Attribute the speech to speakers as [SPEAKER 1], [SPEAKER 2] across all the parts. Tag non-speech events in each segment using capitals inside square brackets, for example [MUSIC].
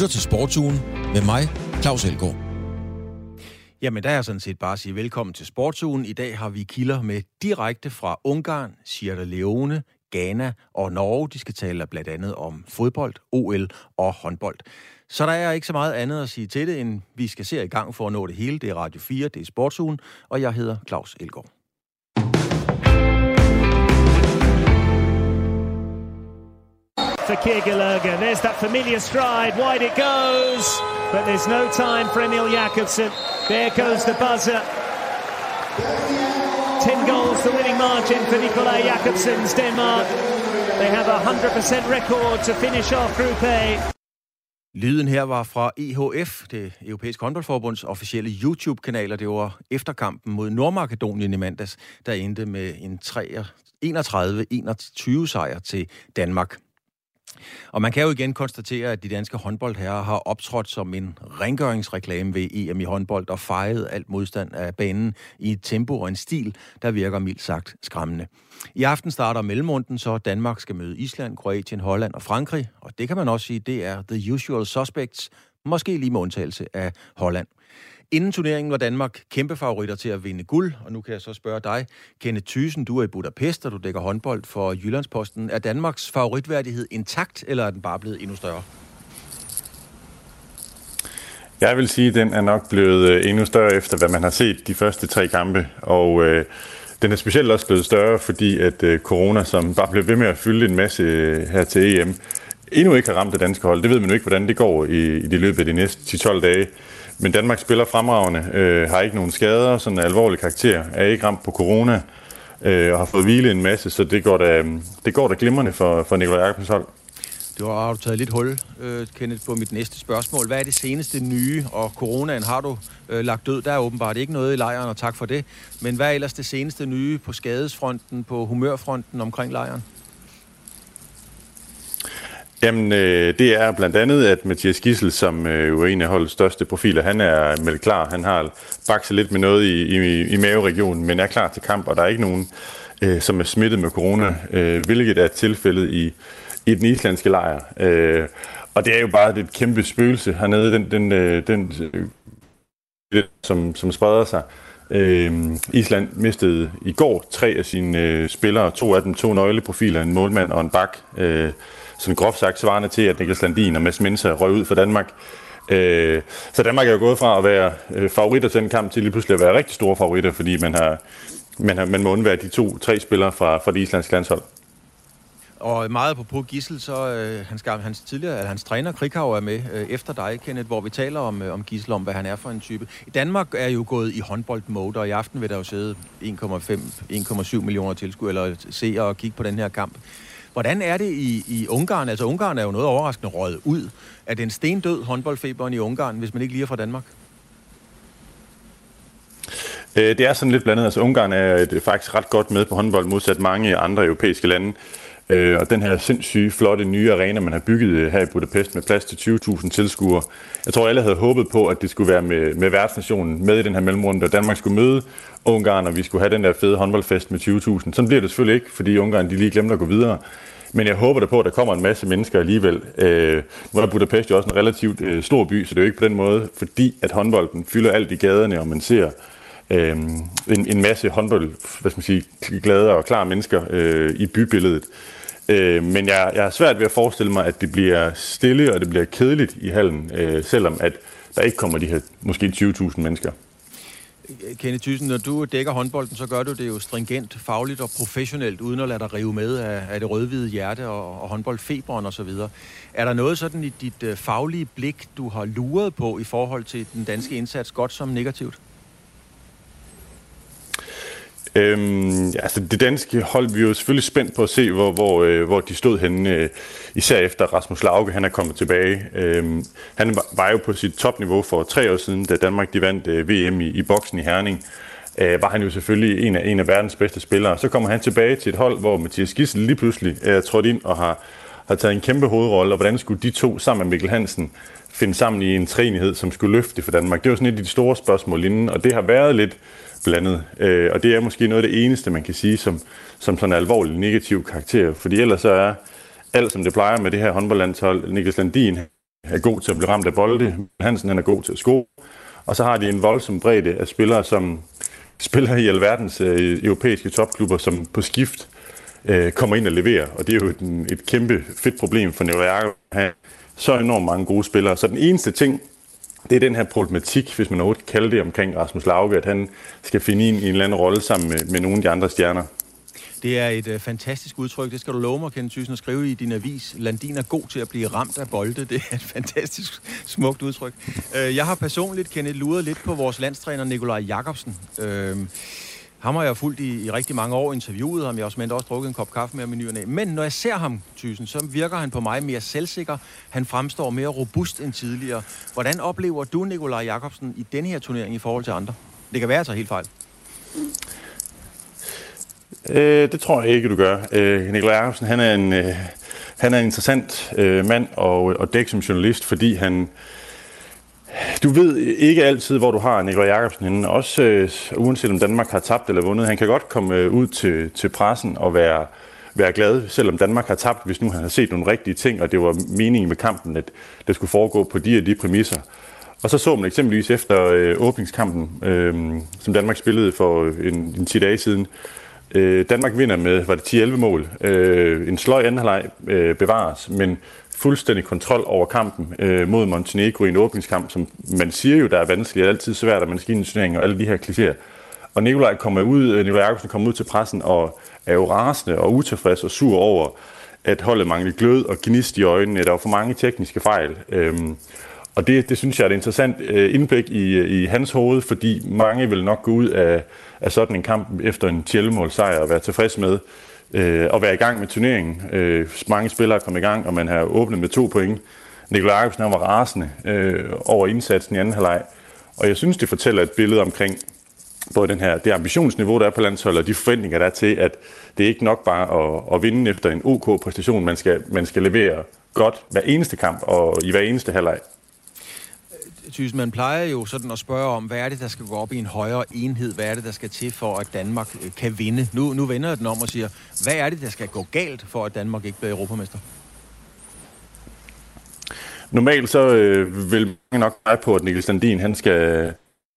[SPEAKER 1] lytter til Sportsugen med mig, Claus Elgaard.
[SPEAKER 2] Jamen, der er sådan set bare at sige velkommen til Sportsugen. I dag har vi kilder med direkte fra Ungarn, Sierra Leone, Ghana og Norge. De skal tale blandt andet om fodbold, OL og håndbold. Så der er ikke så meget andet at sige til det, end vi skal se i gang for at nå det hele. Det er Radio 4, det er Sportsugen, og jeg hedder Claus Elgaard.
[SPEAKER 3] For Kierkegaard. There's that familiar stride, wide it goes, but there's no time for Emil Jakobsen. There goes the buzzer. 10 goals, the winning margin for Nikolai Jakobsen's Denmark. They have a 100% record to finish off Group A.
[SPEAKER 2] Lyden her var fra EHF, det europæiske håndboldforbunds officielle YouTube-kanal, og det var efterkampen mod Nordmakedonien i mandags, der endte med en 31-21 sejr til Danmark. Og man kan jo igen konstatere, at de danske håndboldherrer har optrådt som en rengøringsreklame ved EM i håndbold og fejret alt modstand af banen i et tempo og en stil, der virker mildt sagt skræmmende. I aften starter mellemrunden, så Danmark skal møde Island, Kroatien, Holland og Frankrig. Og det kan man også sige, det er the usual suspects, måske lige med undtagelse af Holland. Inden turneringen var Danmark kæmpe favoritter til at vinde guld, og nu kan jeg så spørge dig, Kenneth Thysen, du er i Budapest, og du dækker håndbold for Jyllandsposten. Er Danmarks favoritværdighed intakt, eller er den bare blevet endnu større?
[SPEAKER 4] Jeg vil sige, at den er nok blevet øh, endnu større efter, hvad man har set de første tre kampe, og øh, den er specielt også blevet større, fordi at øh, corona, som bare blev ved med at fylde en masse øh, her til EM, endnu ikke har ramt det danske hold. Det ved man jo ikke, hvordan det går i, i det løbet af de næste 10-12 dage. Men Danmark spiller fremragende, øh, har ikke nogen skader, sådan en alvorlig karakter, er ikke ramt på corona, øh, og har fået hvile en masse, så det går da, øh, det går da glimrende for, for Nikolaj Jacobsens hold.
[SPEAKER 2] Du har, har du taget lidt hul, øh, Kenneth, på mit næste spørgsmål. Hvad er det seneste nye, og coronaen har du øh, lagt død? Der er åbenbart ikke noget i lejren, og tak for det. Men hvad er ellers det seneste nye på skadesfronten, på humørfronten omkring lejren?
[SPEAKER 4] Jamen, øh, det er blandt andet, at Mathias Gissel, som øh, jo er en af holdets største profiler, han er meldt klar. Han har bakset lidt med noget i, i, i maveregionen, men er klar til kamp, og der er ikke nogen, øh, som er smittet med corona, øh, hvilket er tilfældet i, i den islandske lejr. Øh, og det er jo bare et kæmpe spøgelse hernede, den, den, øh, den øh, som, som spreder sig. Øh, Island mistede i går tre af sine øh, spillere, to af dem to nøgleprofiler, en målmand og en bak. Øh, sådan groft sagt svarende til, at Niklas Landin og Mads Mensa røg ud for Danmark. Øh, så Danmark er jo gået fra at være øh, favoritter til den kamp til lige pludselig at være rigtig store favoritter, fordi man har man, har, man må undvære de to-tre spillere fra, fra det islandske landshold.
[SPEAKER 2] Og meget på på Gissel, så øh, hans, hans tidligere, eller hans træner Krikau er med øh, efter dig, Kenneth, hvor vi taler om, øh, om Gissel, om hvad han er for en type. Danmark er jo gået i håndboldmode, og i aften vil der jo sidde 1,5-1,7 millioner tilskuere, eller se og kigge på den her kamp. Hvordan er det i, i Ungarn? Altså Ungarn er jo noget overraskende røget ud. Er det en stendød håndboldfeberen i Ungarn, hvis man ikke lige er fra Danmark?
[SPEAKER 4] Øh, det er sådan lidt blandet. Altså Ungarn er faktisk ret godt med på håndbold, modsat mange andre europæiske lande. Øh, og den her sindssyge, flotte nye arena, man har bygget øh, her i Budapest med plads til 20.000 tilskuere. Jeg tror, alle havde håbet på, at det skulle være med, med værtsnationen med i den her mellemrunde, og Danmark skulle møde Ungarn, og vi skulle have den der fede håndboldfest med 20.000. Sådan bliver det selvfølgelig ikke, fordi Ungarn de lige glemte at gå videre. Men jeg håber da på, at der kommer en masse mennesker alligevel. Øh, nu er Budapest jo også en relativt øh, stor by, så det er jo ikke på den måde, fordi at håndbolden fylder alt i gaderne, og man ser øh, en, en masse håndbold, hvad skal man sige, glade og klare mennesker øh, i bybilledet. Øh, men jeg, jeg har svært ved at forestille mig, at det bliver stille og det bliver kedeligt i hallen, øh, selvom at der ikke kommer de her måske 20.000 mennesker.
[SPEAKER 2] Kenneth Thyssen, når du dækker håndbolden, så gør du det jo stringent, fagligt og professionelt, uden at lade dig rive med af, af det rødhvide hjerte og, og håndboldfeberen osv. Er der noget sådan i dit øh, faglige blik, du har luret på i forhold til den danske indsats, godt som negativt?
[SPEAKER 4] Øhm, altså det danske hold, vi er jo selvfølgelig spændt på at se, hvor, hvor, øh, hvor de stod henne, øh, især efter Rasmus Lauke, han er kommet tilbage. Øhm, han var, var jo på sit topniveau for tre år siden, da Danmark de vandt øh, VM i, i boksen i Herning. Øh, var han jo selvfølgelig en af, en af verdens bedste spillere. Så kommer han tilbage til et hold, hvor Mathias Gissel lige pludselig er trådt ind og har, har taget en kæmpe hovedrolle, og hvordan skulle de to sammen med Mikkel Hansen finde sammen i en træenighed, som skulle løfte for Danmark? Det var sådan et af de store spørgsmål inden, og det har været lidt blandet. Øh, og det er måske noget af det eneste, man kan sige som, som sådan en alvorlig negativ karakter. Fordi ellers så er alt, som det plejer med det her håndboldlandshold, Niklas Landin er god til at blive ramt af bolde. Hansen han er god til at score. Og så har de en voldsom bredde af spillere, som spiller i alverdens øh, europæiske topklubber, som på skift øh, kommer ind og leverer. Og det er jo et, et kæmpe fedt problem for Nicolai at have så enormt mange gode spillere. Så den eneste ting, det er den her problematik, hvis man overhovedet kan kalde det, omkring Rasmus Lauke, at han skal finde ind i en eller anden rolle sammen med, med nogle af de andre stjerner.
[SPEAKER 2] Det er et øh, fantastisk udtryk. Det skal du love mig, Kenneth Thyssen, at skrive i din avis. Landin er god til at blive ramt af bolde. Det er et [LAUGHS] fantastisk smukt udtryk. Øh, jeg har personligt, Kenneth, luret lidt på vores landstræner Nikolaj Jakobsen. Øh, ham har jeg fulgt i, i rigtig mange år, interviewet ham. Jeg har også, også drukket en kop kaffe med ham i nyerne. Men når jeg ser ham, Thyssen, så virker han på mig mere selvsikker. Han fremstår mere robust end tidligere. Hvordan oplever du Nikolaj Jakobsen i den her turnering i forhold til andre? Det kan være, at jeg tager helt fejl.
[SPEAKER 4] Øh, det tror jeg ikke, du gør. Øh, Nikolaj Jacobsen, han er en, øh, han er en interessant øh, mand og, og dæk som journalist, fordi han... Du ved ikke altid, hvor du har Nikolaj Jacobsen inden. Også øh, uanset om Danmark har tabt eller vundet. Han kan godt komme øh, ud til, til pressen og være, være glad, selvom Danmark har tabt, hvis nu han har set nogle rigtige ting, og det var meningen med kampen, at det skulle foregå på de og de præmisser. Og så så man eksempelvis efter øh, åbningskampen, øh, som Danmark spillede for øh, en, en 10 dage siden, Øh, Øh, Danmark vinder med, var det 10-11 mål. Øh, en sløj anden halvleg øh, bevares, men fuldstændig kontrol over kampen øh, mod Montenegro i en åbningskamp, som man siger jo, der er vanskeligt, er altid svært, at man skal ind i og alle de her klichéer. Og Nikolaj kommer ud, øh, Nikolaj Jacobsen kommer ud til pressen og er jo rasende og utilfreds og sur over, at holdet manglede glød og gnist i øjnene. Der var for mange tekniske fejl. Øhm, og det, det synes jeg er et interessant øh, indblik i, øh, i hans hoved, fordi mange vil nok gå ud af, af sådan en kamp efter en tjælmål sejr og være tilfreds med øh, at være i gang med turneringen. Øh, mange spillere er kommet i gang, og man har åbnet med to point. Nikolaj Jacobsen var rasende øh, over indsatsen i anden halvleg, og jeg synes, det fortæller et billede omkring både den her, det ambitionsniveau, der er på landsholdet, og de forventninger, der er til, at det er ikke nok bare at, at vinde efter en OK-præstation. Man skal, man skal levere godt hver eneste kamp og i hver eneste halvleg.
[SPEAKER 2] Thyssen, man plejer jo sådan at spørge om, hvad er det, der skal gå op i en højere enhed? Hvad er det, der skal til for, at Danmark øh, kan vinde? Nu, nu vender jeg den om og siger, hvad er det, der skal gå galt for, at Danmark ikke bliver europamester?
[SPEAKER 4] Normalt så øh, vil mange nok pege på, at Niklas Sandin, han skal,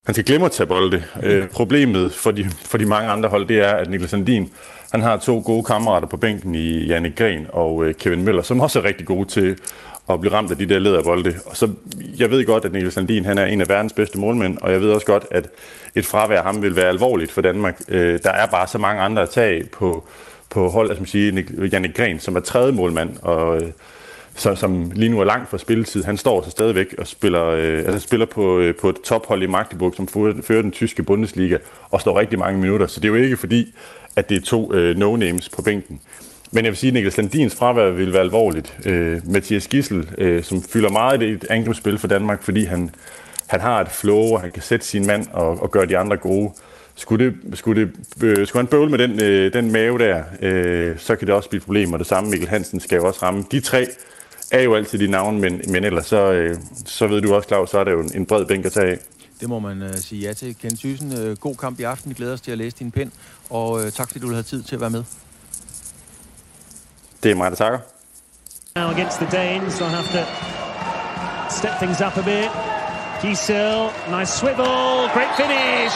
[SPEAKER 4] han skal glemme at tage bolde. Øh, problemet for de, for de mange andre hold, det er, at Niklas Sandin, han har to gode kammerater på bænken i Jannik Gren og øh, Kevin Møller, som også er rigtig gode til at blive ramt af de der lederbolde. Og så, jeg ved godt, at Niklas Landin han er en af verdens bedste målmænd, og jeg ved også godt, at et fravær af ham vil være alvorligt for Danmark. Øh, der er bare så mange andre at tage på, på hold, altså man siger, Jannik Gren, som er tredje målmand, og øh, så, som lige nu er langt fra spilletid. Han står så stadigvæk og spiller, øh, altså spiller på, øh, på et tophold i Magdeburg, som fører den tyske Bundesliga, og står rigtig mange minutter. Så det er jo ikke fordi, at det er to øh, no-names på bænken. Men jeg vil sige, at Niklas Landins fravær vil være alvorligt. Øh, Mathias Gissel, øh, som fylder meget i et angrebsspil for Danmark, fordi han, han har et flow, og han kan sætte sin mand og, og gøre de andre gode. Skulle, det, skulle, det, øh, skulle han bøvle med den, øh, den mave der, øh, så kan det også blive et problem, og det samme Mikkel Hansen skal jo også ramme. De tre er jo altid de navne, men, men ellers så, øh, så ved du også, Claus, så er det jo en, en bred bænk at tage af.
[SPEAKER 2] Det må man øh, sige ja til. Ken Thyssen, øh, god kamp i aften. Vi glæder os til at læse din pen, og øh, tak fordi du havde tid til at være med.
[SPEAKER 4] Det er mig, der takker.
[SPEAKER 3] Now against the Danes, they'll have to step things up a bit. Kiesel, nice swivel, great finish.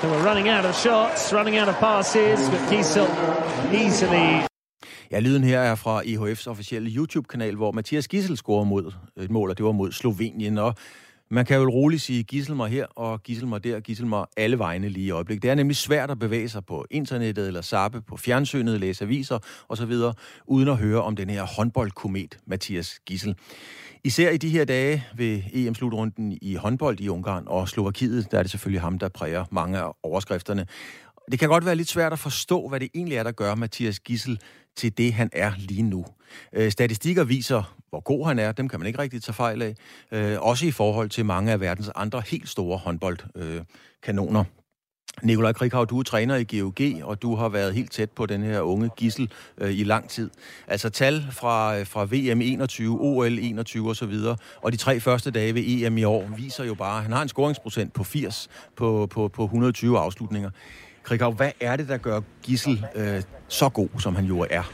[SPEAKER 3] They were running out of shots, running out of passes, but Kiesel easily
[SPEAKER 2] Ja, lyden her er fra EHF's officielle YouTube-kanal, hvor Mathias Gissel scorer mod et mål, og det var mod Slovenien. Og man kan jo roligt sige, gissel mig her og gissel mig der, gissel mig alle vegne lige i øjeblikket. Det er nemlig svært at bevæge sig på internettet eller sappe på fjernsynet, læse aviser osv., uden at høre om den her håndboldkomet Mathias Gissel. Især i de her dage ved EM-slutrunden i håndbold i Ungarn og Slovakiet, der er det selvfølgelig ham, der præger mange af overskrifterne. Det kan godt være lidt svært at forstå, hvad det egentlig er, der gør Mathias Gissel til det, han er lige nu. Øh, statistikker viser, hvor god han er. Dem kan man ikke rigtig tage fejl af. Øh, også i forhold til mange af verdens andre helt store håndboldkanoner. Øh, Nikolaj Krikhav, du er træner i GOG, og du har været helt tæt på den her unge gissel øh, i lang tid. Altså tal fra, øh, fra VM 21, OL 21 osv., og de tre første dage ved EM i år viser jo bare, at han har en scoringsprocent på 80 på, på, på 120 afslutninger. Krikhav, hvad er det, der gør Gissel øh, så god, som han jo er?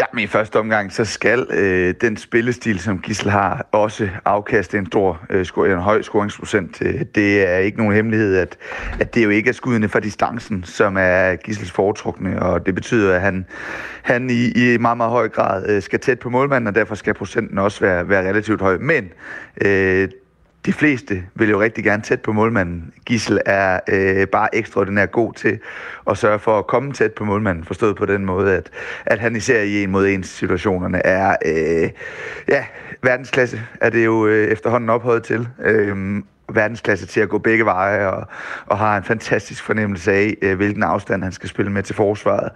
[SPEAKER 5] Ja, men i første omgang, så skal øh, den spillestil, som Gissel har, også afkaste en stor, øh, en høj scoringsprocent. Øh, det er ikke nogen hemmelighed, at, at det jo ikke er skuddene fra distancen, som er Gissels foretrukne, og det betyder, at han, han i, i meget, meget høj grad øh, skal tæt på målmanden, og derfor skal procenten også være, være relativt høj. Men øh, de fleste vil jo rigtig gerne tæt på målmanden. Gissel er øh, bare ekstraordinært god til at sørge for at komme tæt på målmanden, forstået på den måde, at, at han især i en mod en situationerne er øh, ja, verdensklasse, er det jo øh, efterhånden ophøjet til. Øh, verdensklasse til at gå begge veje, og, og har en fantastisk fornemmelse af, øh, hvilken afstand han skal spille med til forsvaret.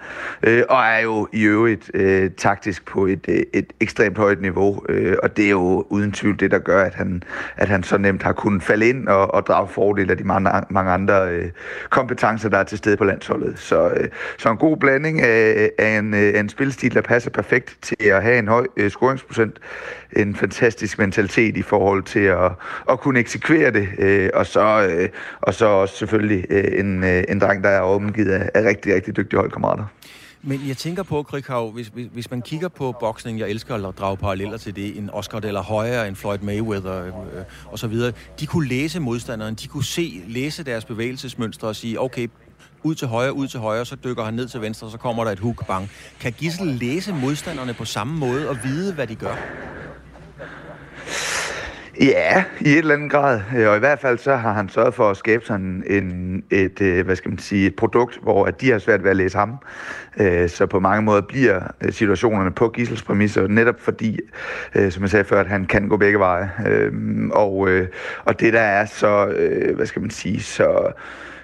[SPEAKER 5] Øh, og er jo i øvrigt øh, taktisk på et, øh, et ekstremt højt niveau, øh, og det er jo uden tvivl det, der gør, at han, at han så nemt har kunnet falde ind og, og drage fordel af de mange, mange andre øh, kompetencer, der er til stede på landsholdet. Så, øh, så en god blanding af, af, en, øh, af en spilstil, der passer perfekt til at have en høj øh, scoringsprocent, en fantastisk mentalitet i forhold til at, at kunne eksekvere det, øh, og, så, øh, og så også selvfølgelig øh, en, øh, en dreng, der er omgivet af, af rigtig, rigtig dygtige holdkammerater.
[SPEAKER 2] Men jeg tænker på, Krikhav, hvis, hvis, hvis man kigger på boksning, jeg elsker at drage paralleller til det, en Oscar de la Hoya, en Floyd Mayweather øh, og så videre, de kunne læse modstanderen, de kunne se, læse deres bevægelsesmønstre og sige, okay, ud til højre, ud til højre, så dykker han ned til venstre, så kommer der et hook, bang. Kan Gissel læse modstanderne på samme måde og vide, hvad de gør?
[SPEAKER 5] Ja, i et eller andet grad. Og i hvert fald så har han sørget for at skabe sådan en, et, øh, hvad skal man sige, et produkt, hvor at de har svært ved at læse ham. Øh, så på mange måder bliver øh, situationerne på Gissels præmisser, netop fordi, som jeg sagde før, at han kan gå begge veje. Øhm, og, og det der er så, hvad skal man sige, så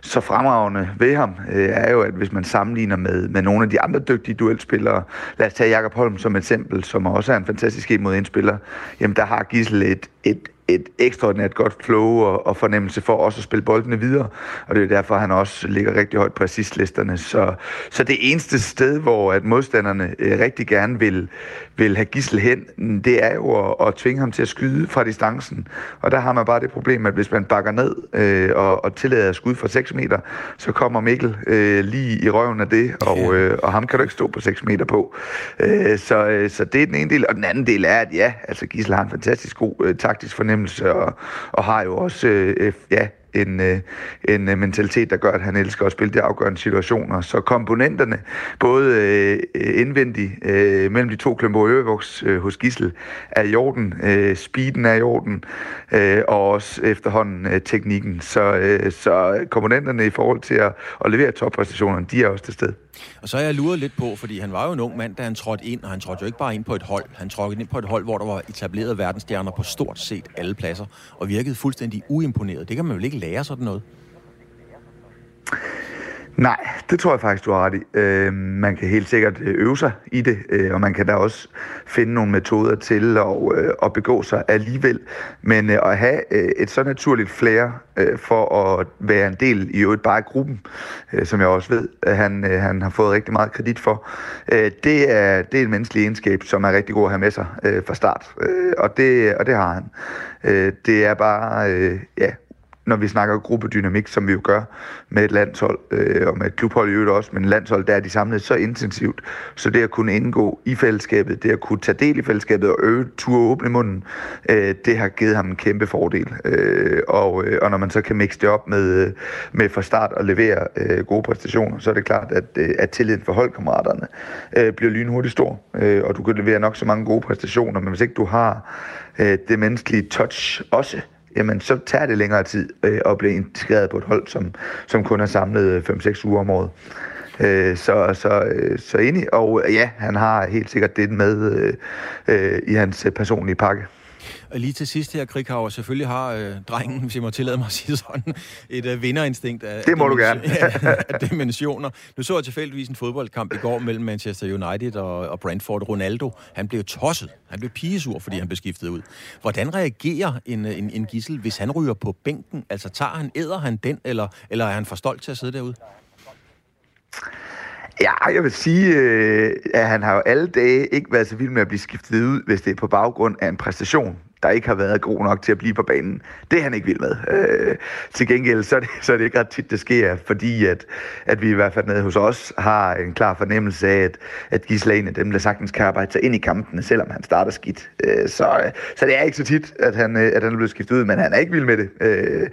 [SPEAKER 5] så fremragende ved ham, øh, er jo, at hvis man sammenligner med, med nogle af de andre dygtige duelspillere, lad os tage Jakob Holm som eksempel, som også er en fantastisk en mod indspiller, jamen der har Gissel et, et et ekstraordinært godt flow og, og fornemmelse for også at spille boldene videre. Og det er derfor, han også ligger rigtig højt på assistlisterne. Så, så det eneste sted, hvor at modstanderne øh, rigtig gerne vil, vil have Gissel hen, det er jo at, at tvinge ham til at skyde fra distancen. Og der har man bare det problem, at hvis man bakker ned øh, og, og tillader at skyde fra 6 meter, så kommer Mikkel øh, lige i røven af det, og, øh, og ham kan du ikke stå på 6 meter på. Øh, så, øh, så det er den ene del. Og den anden del er, at ja, altså Gissel har en fantastisk god øh, taktisk fornemmelse fornemmelse, og, og har jo også øh, ja, en, øh, en øh, mentalitet, der gør, at han elsker at spille de afgørende situationer. Så komponenterne, både øh, indvendigt øh, mellem de to klumper ørevoks øh, hos Gissel, er i orden. Øh, speeden er i orden, øh, og også efterhånden øh, teknikken. Så, øh, så komponenterne i forhold til at, at levere toppræstationerne, de er også til stede.
[SPEAKER 2] Og så er jeg luret lidt på, fordi han var jo en ung mand, da han trådte ind, og han trådte jo ikke bare ind på et hold. Han trådte ind på et hold, hvor der var etableret verdensstjerner på stort set alle pladser, og virkede fuldstændig uimponeret. Det kan man jo ikke lære sådan noget.
[SPEAKER 5] Nej, det tror jeg faktisk, du har ret i. Øh, man kan helt sikkert øh, øve sig i det, øh, og man kan da også finde nogle metoder til at, øh, at begå sig alligevel. Men øh, at have øh, et så naturligt flair øh, for at være en del i øvrigt bare gruppen, øh, som jeg også ved, at han, øh, han har fået rigtig meget kredit for, øh, det, er, det er en menneskelig egenskab, som er rigtig god at have med sig øh, fra start. Øh, og, det, og det har han. Øh, det er bare, øh, ja, når vi snakker gruppedynamik, som vi jo gør med et landshold, øh, og med et klubhold i øvrigt også, men landshold, der er de samlet så intensivt, så det at kunne indgå i fællesskabet, det at kunne tage del i fællesskabet og øve tur og åbne munden, øh, det har givet ham en kæmpe fordel. Øh, og, øh, og når man så kan mixe det op med, øh, med fra start og levere øh, gode præstationer, så er det klart, at, øh, at tilliden for holdkammeraterne øh, bliver lynhurtigt stor, øh, og du kan levere nok så mange gode præstationer, men hvis ikke du har øh, det menneskelige touch også, jamen så tager det længere tid øh, at blive integreret på et hold, som, som kun har samlet øh, 5-6 uger om året. Øh, så, så, øh, så enig, og øh, ja, han har helt sikkert det med øh, øh, i hans personlige pakke.
[SPEAKER 2] Og lige til sidst her, Krighaver, selvfølgelig har øh, drengen, hvis jeg må tillade mig at sige sådan, et øh, vinderinstinkt af,
[SPEAKER 5] det må du gerne. [LAUGHS]
[SPEAKER 2] af dimensioner. Nu så jeg tilfældigvis en fodboldkamp i går mellem Manchester United og, og Brentford. Ronaldo, han blev tosset. Han blev pigesur, fordi han blev skiftet ud. Hvordan reagerer en, en, en gissel, hvis han ryger på bænken? Altså tager han, æder han den, eller, eller er han for stolt til at sidde derude?
[SPEAKER 5] Ja, jeg vil sige, øh, at han har jo alle dage ikke været så vild med at blive skiftet ud, hvis det er på baggrund af en præstation der ikke har været god nok til at blive på banen. Det er han ikke vild med. Øh, til gengæld, så er, det, så er det ikke ret tit, det sker, fordi at, at vi i hvert fald nede hos os har en klar fornemmelse af, at, at Gisle er dem, der sagtens kan arbejde sig ind i kampene, selvom han starter skidt. Øh, så, øh, så det er ikke så tit, at han, øh, at han er blevet skiftet ud, men han er ikke vild med det. Øh,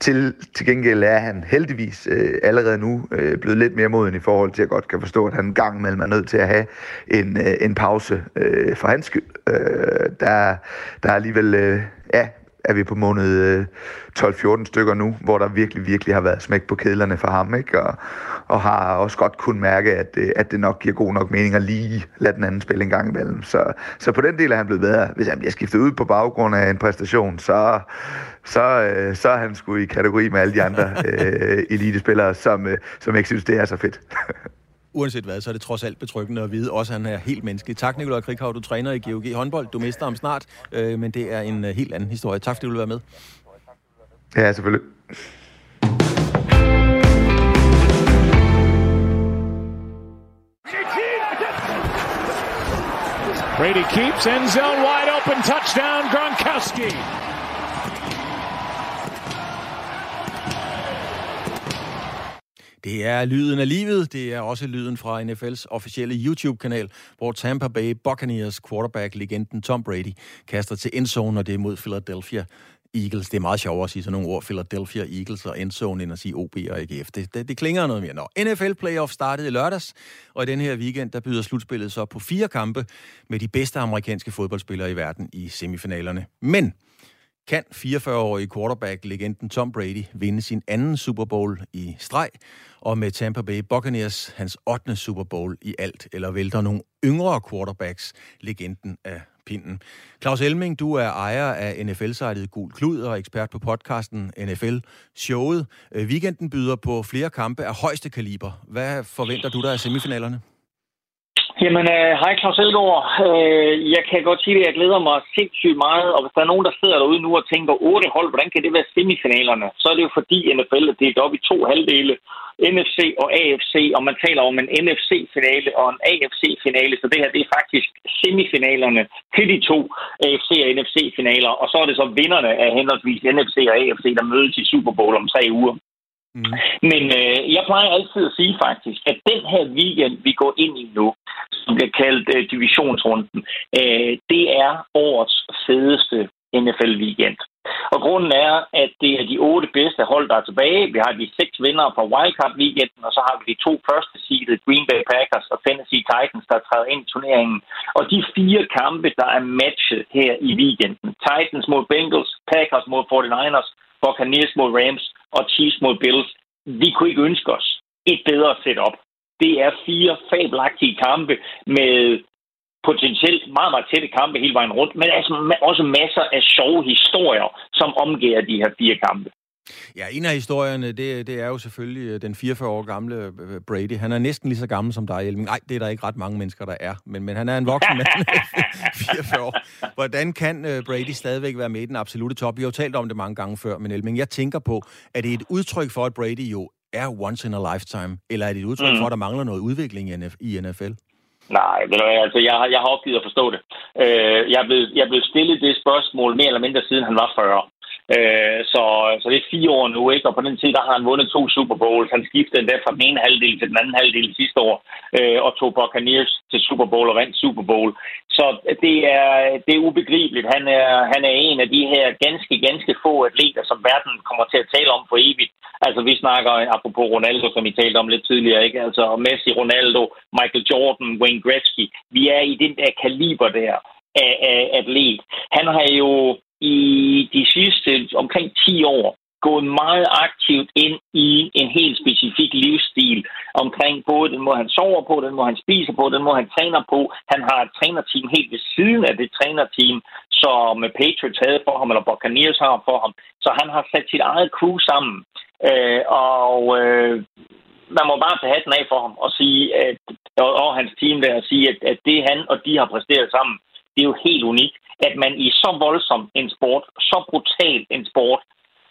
[SPEAKER 5] til, til gengæld er han heldigvis øh, allerede nu øh, blevet lidt mere moden i forhold til, at jeg godt kan forstå, at han en gang imellem er nødt til at have en, øh, en pause øh, for hans skyld. Øh, der, der er alligevel, øh, ja, er vi på måned øh, 12-14 stykker nu, hvor der virkelig, virkelig har været smæk på kedlerne for ham, ikke? Og, og har også godt kunne mærke, at, øh, at det nok giver god nok mening at lige lade den anden spille en gang imellem. Så, så på den del er han blevet bedre. Hvis han bliver skiftet ud på baggrund af en præstation, så, så, øh, så er han sgu i kategori med alle de andre [LAUGHS] øh, elitespillere, som, øh, som ikke synes, det er så fedt. [LAUGHS]
[SPEAKER 2] uanset hvad, så er det trods alt betryggende at vide, også at han er helt menneskelig. Tak, Nikolaj Krighav, du træner i GOG håndbold. Du mister ham snart, øh, men det er en øh, helt anden historie. Tak, fordi du vil være med.
[SPEAKER 5] Ja, selvfølgelig.
[SPEAKER 3] Brady keeps end zone wide open touchdown Gronkowski.
[SPEAKER 2] Det er lyden af livet. Det er også lyden fra NFL's officielle YouTube-kanal, hvor Tampa Bay Buccaneers quarterback-legenden Tom Brady kaster til endzone, og det er mod Philadelphia Eagles. Det er meget sjovere at sige sådan nogle ord, Philadelphia Eagles og endzone, end at sige OB og AGF. Det, det, det klinger noget mere. Nå, NFL Playoff startede i lørdags, og i den her weekend, der byder slutspillet så på fire kampe med de bedste amerikanske fodboldspillere i verden i semifinalerne. Men kan 44-årige quarterback-legenden Tom Brady vinde sin anden Super Bowl i streg, og med Tampa Bay Buccaneers hans 8. Super Bowl i alt, eller vælter nogle yngre quarterbacks legenden af pinden. Claus Elming, du er ejer af NFL-sitet Gul Klud og ekspert på podcasten NFL-showet. Weekenden byder på flere kampe af højeste kaliber. Hvad forventer du der af semifinalerne?
[SPEAKER 6] Jamen, øh, hej Claus Elgaard. Øh, jeg kan godt sige, at jeg glæder mig sindssygt meget, og hvis der er nogen, der sidder derude nu og tænker, otte hold, hvordan kan det være semifinalerne? Så er det jo fordi NFL er delt op i to halvdele, NFC og AFC, og man taler om en NFC-finale og en AFC-finale, så det her det er faktisk semifinalerne til de to AFC- og NFC-finaler, og så er det så vinderne af henholdsvis NFC og AFC, der mødes i Super Bowl om tre uger. Mm. Men øh, jeg plejer altid at sige faktisk, at den her weekend, vi går ind i nu, som bliver kaldt øh, divisionsrunden, øh, det er årets fedeste NFL-weekend. Og grunden er, at det er de otte bedste hold, der er tilbage. Vi har de seks vinder fra Wildcard-weekenden, og så har vi de to første seedede Green Bay Packers og Tennessee Titans, der træder ind i turneringen. Og de fire kampe, der er matchet her i weekenden. Titans mod Bengals, Packers mod 49ers, Buccaneers mod Rams og Chiefs mod Bills. Vi kunne ikke ønske os et bedre setup. Det er fire fabelagtige kampe med potentielt meget, meget tætte kampe hele vejen rundt, men altså også masser af sjove historier, som omgiver de her fire kampe.
[SPEAKER 2] Ja, en af historierne, det, det er jo selvfølgelig øh, den 44 år gamle øh, Brady. Han er næsten lige så gammel som dig, Elming. Nej, det er der ikke ret mange mennesker, der er. Men, men han er en voksen mand, [LAUGHS] [LAUGHS] 44 år. Hvordan kan øh, Brady stadigvæk være med i den absolute top? Vi har jo talt om det mange gange før, men Elming, jeg tænker på, er det et udtryk for, at Brady jo er once in a lifetime? Eller er det et udtryk mm. for, at der mangler noget udvikling i NFL?
[SPEAKER 6] Nej, du altså, jeg, har, jeg har opgivet at forstå det. Øh, jeg, er blevet, jeg er blevet stillet det spørgsmål mere eller mindre siden han var 40. Øh, så, så det er fire år nu, ikke? Og på den tid, der har han vundet to Super Bowls. Han skiftede endda fra den ene halvdel til den anden halvdel sidste år, øh, og tog Buccaneers til Super Bowl og vandt Super Bowl. Så det er, det er ubegribeligt. Han er, han er en af de her ganske, ganske få atleter, som verden kommer til at tale om for evigt. Altså, vi snakker, apropos Ronaldo, som I talte om lidt tidligere, ikke? Altså, Messi, Ronaldo, Michael Jordan, Wayne Gretzky. Vi er i den der kaliber der af, af atlet. Han har jo i de sidste omkring 10 år gået meget aktivt ind i en helt specifik livsstil omkring både den måde, han sover på, den måde, han spiser på, den måde, han træner på. Han har et trænerteam helt ved siden af det trænerteam, som Patriots havde for ham, eller Buccaneers har for ham. Så han har sat sit eget crew sammen. Øh, og øh, man må bare tage hatten af for ham og sige, at, og, og hans team der, og sige, at, at det han og de har præsteret sammen, det er jo helt unikt at man i så voldsom en sport, så brutal en sport,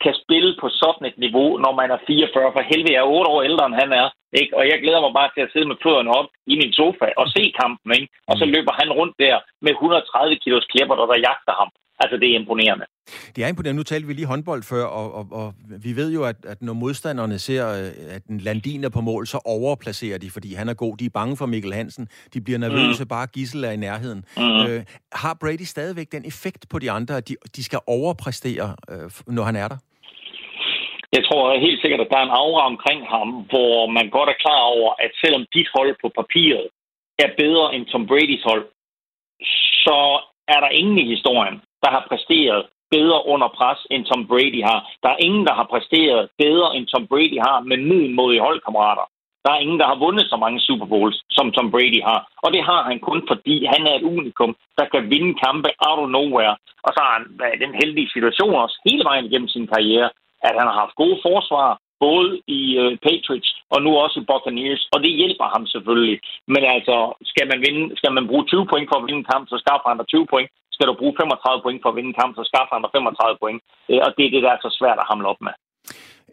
[SPEAKER 6] kan spille på sådan et niveau, når man er 44. For helvede, jeg er 8 år ældre, end han er. Ikke? Og jeg glæder mig bare til at sidde med fødderne op i min sofa og se kampen. Ikke? Og så mm. løber han rundt der med 130 kilos klipper, der, der jagter ham. Altså, det er imponerende.
[SPEAKER 2] Det er imponerende. Nu talte vi lige håndbold før, og, og, og vi ved jo, at, at når modstanderne ser, øh, at en Landin er på mål, så overplacerer de, fordi han er god. De er bange for Mikkel Hansen. De bliver nervøse, mm. bare Gissel er i nærheden. Mm. Øh, har Brady stadigvæk den effekt på de andre, at de, de skal overpræstere, øh, når han er der?
[SPEAKER 6] Jeg tror helt sikkert, at der er en aura omkring ham, hvor man godt er klar over, at selvom dit hold på papiret er bedre end Tom Bradys hold, så er der ingen i historien, der har præsteret bedre under pres, end Tom Brady har. Der er ingen, der har præsteret bedre, end Tom Brady har med middelmodige holdkammerater. Der er ingen, der har vundet så mange Super Bowls, som Tom Brady har. Og det har han kun, fordi han er et unikum, der kan vinde kampe out of nowhere. Og så har han den heldige situation også hele vejen igennem sin karriere, at han har haft gode forsvar, både i øh, Patriots og nu også i Buccaneers, og det hjælper ham selvfølgelig. Men altså, skal man, vinde, skal man bruge 20 point for at vinde en kamp, så skaffer han der 20 point. Skal du bruge 35 point for at vinde en kamp, så skaffer han der 35 point. Øh, og det er det, der er så svært at hamle op med.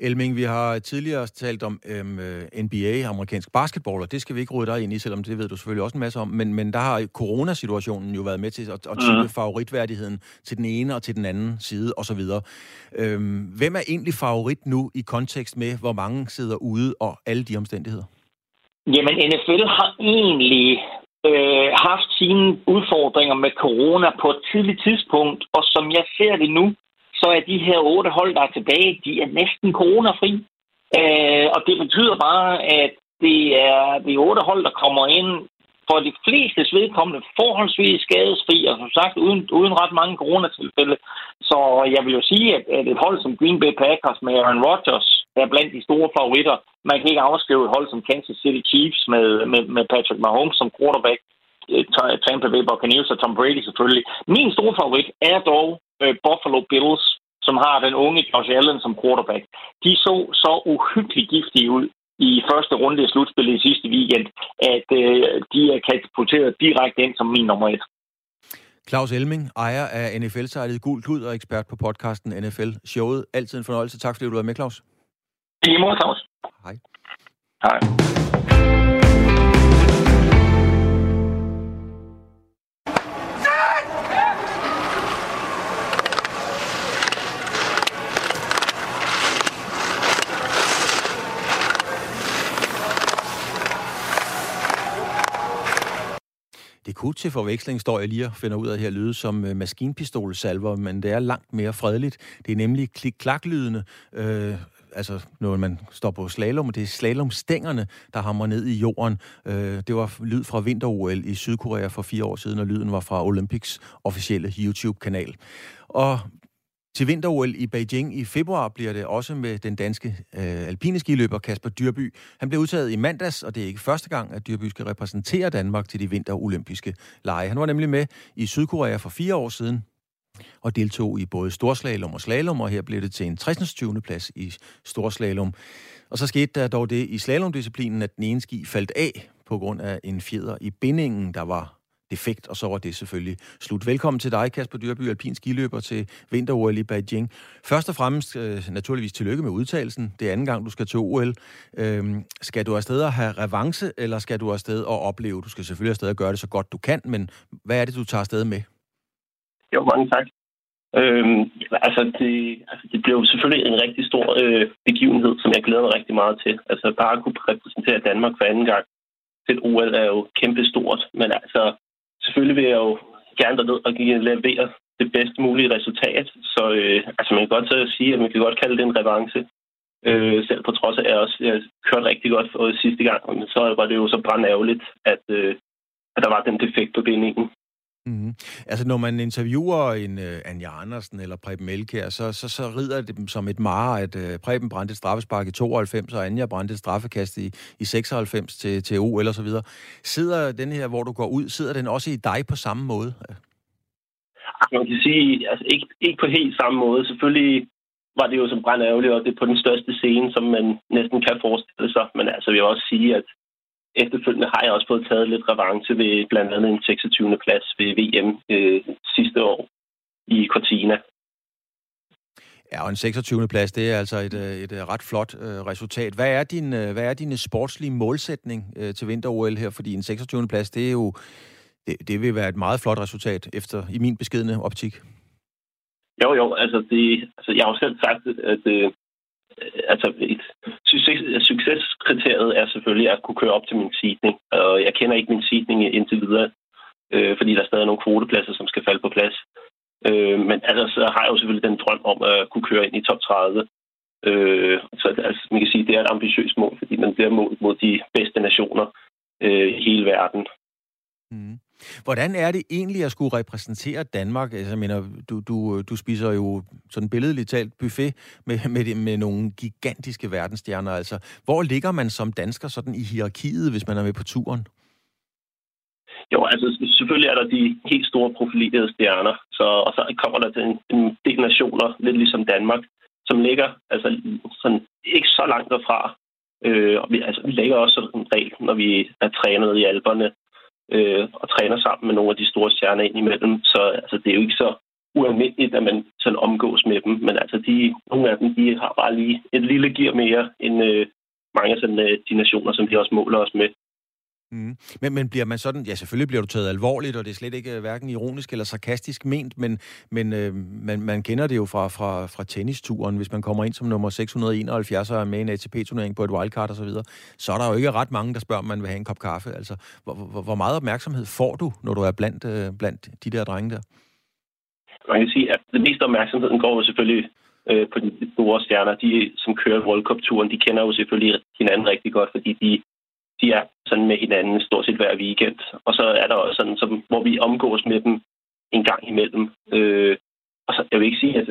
[SPEAKER 2] Elming, vi har tidligere talt om øhm, øh, NBA, amerikansk basketball, og det skal vi ikke rydde dig ind i, selvom det ved du selvfølgelig også en masse om. Men, men der har coronasituationen jo været med til at, at type mm. favoritværdigheden til den ene og til den anden side osv. Øhm, hvem er egentlig favorit nu i kontekst med, hvor mange sidder ude og alle de omstændigheder?
[SPEAKER 6] Jamen, NFL har egentlig øh, haft sine udfordringer med corona på et tidligt tidspunkt, og som jeg ser det nu, så er de her otte hold, der er tilbage, de er næsten coronafri. Øh, og det betyder bare, at det er de otte hold, der kommer ind for de fleste vedkommende forholdsvis skadesfri, og som sagt uden, uden ret mange coronatilfælde. Så jeg vil jo sige, at, at et hold som Green Bay Packers med Aaron Rodgers er blandt de store favoritter. Man kan ikke afskrive et hold som Kansas City Chiefs med, med, med Patrick Mahomes som quarterback, eh, Tampa Bay Buccaneers og Tom Brady selvfølgelig. Min store favorit er dog eh, Buffalo Bills, som har den unge Josh Allen som quarterback. De så så uhyggeligt giftige ud i første runde i slutspillet i sidste weekend, at uh, de er katapulteret direkte ind som min nummer et.
[SPEAKER 2] Claus Elming, ejer af NFL-sejlet Gul Klud og ekspert på podcasten NFL Showet. Altid en fornøjelse. Tak fordi du var med, Claus.
[SPEAKER 6] I måde, Claus.
[SPEAKER 2] Hej.
[SPEAKER 6] Hej.
[SPEAKER 2] Til forveksling, står jeg lige og finder ud af her, lyde som øh, maskinpistolsalver, men det er langt mere fredeligt. Det er nemlig klik-klak-lydene, øh, altså når man står på slalom, det er slalomstængerne, der hammer ned i jorden. Øh, det var lyd fra vinter-OL i Sydkorea for fire år siden, og lyden var fra Olympics officielle YouTube-kanal. Og til vinter-OL i Beijing i februar bliver det også med den danske øh, alpine skiløber Kasper Dyrby. Han blev udtaget i mandags, og det er ikke første gang, at Dyrby skal repræsentere Danmark til de vinterolympiske lege. Han var nemlig med i Sydkorea for fire år siden og deltog i både storslalom og slalom, og her blev det til en 60. 20. plads i storslalom. Og så skete der dog det i slalomdisciplinen, at den ene ski faldt af på grund af en fjeder i bindingen, der var defekt, og så var det selvfølgelig slut. Velkommen til dig, Kasper Dyrby, alpin skiløber til vinter i Beijing. Først og fremmest øh, naturligvis tillykke med udtalelsen. Det er anden gang, du skal til OL. Øhm, skal du afsted og have revanche, eller skal du afsted og opleve? Du skal selvfølgelig afsted og gøre det så godt du kan, men hvad er det, du tager afsted med?
[SPEAKER 7] Jo, mange tak. Øhm, altså, det, altså, det blev selvfølgelig en rigtig stor øh, begivenhed, som jeg glæder mig rigtig meget til. Altså, bare at kunne repræsentere Danmark for anden gang til et OL er jo kæmpestort, men altså, selvfølgelig vil jeg jo gerne derned og levere det bedst mulige resultat. Så øh, altså, man kan godt så sige, at man kan godt kalde det en revanche. Øh, selv på trods af, at jeg også jeg kørte rigtig godt for sidste gang, men så var det jo så ærgerligt, at, øh, at der var den defekt på bindingen.
[SPEAKER 2] Mm-hmm. Altså, når man interviewer en uh, Anja Andersen eller Preben Melkær, så, så, så rider det dem som et mar, at uh, Preben brændte et straffespark i 92, og Anja brændte et straffekast i, i 96 til, til OL og så videre. Sidder den her, hvor du går ud, sidder den også i dig på samme måde?
[SPEAKER 7] Man kan sige, altså ikke, ikke på helt samme måde. Selvfølgelig var det jo som brænd og det er på den største scene, som man næsten kan forestille sig. Men altså, jeg også sige, at efterfølgende har jeg også fået taget lidt revanche ved blandt andet en 26. plads ved VM øh, sidste år i Cortina.
[SPEAKER 2] Ja, og en 26. plads, det er altså et, øh, et, øh, ret flot øh, resultat. Hvad er din øh, hvad er din sportslige målsætning øh, til vinter-OL her? Fordi en 26. plads, det er jo det, det vil være et meget flot resultat efter i min beskedne optik.
[SPEAKER 7] Jo, jo, altså, det, altså jeg har jo selv sagt, at øh, altså et succeskriteriet er selvfølgelig at kunne køre op til min seedning, og jeg kender ikke min seedning indtil videre, øh, fordi der er stadig nogle kvotepladser, som skal falde på plads. Øh, men altså, så har jeg jo selvfølgelig den drøm om at kunne køre ind i top 30. Øh, så altså, man kan sige, det er et ambitiøst mål, fordi man bliver målt mod de bedste nationer øh, i hele verden.
[SPEAKER 2] Mm. Hvordan er det egentlig at skulle repræsentere Danmark? Altså, jeg mener, du, du, du spiser jo sådan billedligt talt buffet med, med, med nogle gigantiske verdensstjerner. Altså, hvor ligger man som dansker sådan i hierarkiet, hvis man er med på turen?
[SPEAKER 7] Jo, altså selvfølgelig er der de helt store profilerede stjerner, så, og så kommer der til en, en del nationer, lidt ligesom Danmark, som ligger altså, sådan, ikke så langt derfra. Øh, og vi, altså, vi lægger også sådan en regel, når vi er trænet i alberne, øh, og træner sammen med nogle af de store stjerner ind imellem. Så altså, det er jo ikke så ualmindeligt, at man sådan omgås med dem. Men altså, de, nogle af dem de har bare lige et lille gear mere end øh, mange af sådan, øh, de nationer, som de også måler os med.
[SPEAKER 2] Mm. Men, men bliver man sådan, ja selvfølgelig bliver du taget alvorligt, og det er slet ikke øh, hverken ironisk eller sarkastisk ment, men, men øh, man, man kender det jo fra, fra, fra tennisturen, hvis man kommer ind som nummer 671 og er med i en ATP-turnering på et wildcard osv., så, videre, så er der jo ikke ret mange, der spørger, om man vil have en kop kaffe. Altså, hvor, hvor, hvor meget opmærksomhed får du, når du er blandt, øh, blandt de der drenge der?
[SPEAKER 7] Man kan sige, at det meste opmærksomheden går jo selvfølgelig øh, på de store stjerner. De, som kører World Cup-turen, de kender jo selvfølgelig hinanden rigtig godt, fordi de de er sådan med hinanden stort set hver weekend. Og så er der også sådan, som, hvor vi omgås med dem en gang imellem. Øh, og så, jeg vil ikke sige, at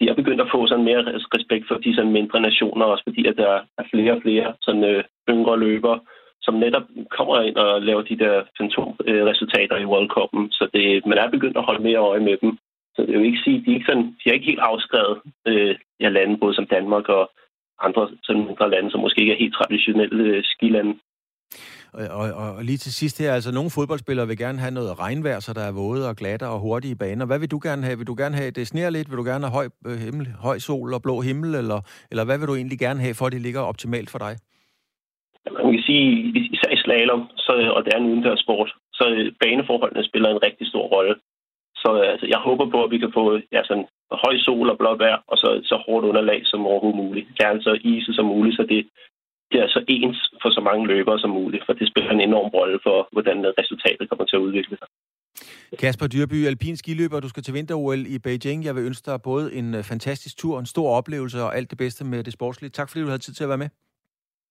[SPEAKER 7] de er begyndt at få sådan mere respekt for de sådan mindre nationer, også fordi at der er flere og flere sådan, øh, yngre løbere, som netop kommer ind og laver de der fantomresultater i World Cup'en. Så det, man er begyndt at holde mere øje med dem. Så det vil ikke sige, de er ikke, sådan, de er ikke helt afskrevet øh, af lande, både som Danmark og andre sådan mindre lande, som måske ikke er helt traditionelle øh, skilande.
[SPEAKER 2] Øh, og, og, og lige til sidst her, altså nogle fodboldspillere vil gerne have noget regnvejr, så der er våde og glatte og hurtige baner. Hvad vil du gerne have? Vil du gerne have, det sneer lidt? Vil du gerne have høj, øh, himmel, høj sol og blå himmel? Eller, eller hvad vil du egentlig gerne have, for at det ligger optimalt for dig?
[SPEAKER 7] Man kan sige, især i slalom, så, og det er en udendørssport, så øh, baneforholdene spiller en rigtig stor rolle. Så øh, altså, jeg håber på, at vi kan få ja, sådan, høj sol og blåt vejr, og så, så hårdt underlag som overhovedet muligt. Gerne så iset som muligt, så det det er så ens for så mange løbere som muligt, for det spiller en enorm rolle for, hvordan resultatet kommer til at udvikle sig.
[SPEAKER 2] Kasper Dyrby, alpin skiløber, du skal til vinter-OL i Beijing. Jeg vil ønske dig både en øh, fantastisk tur, en stor oplevelse og alt det bedste med det sportslige. Tak fordi du havde tid til at være med.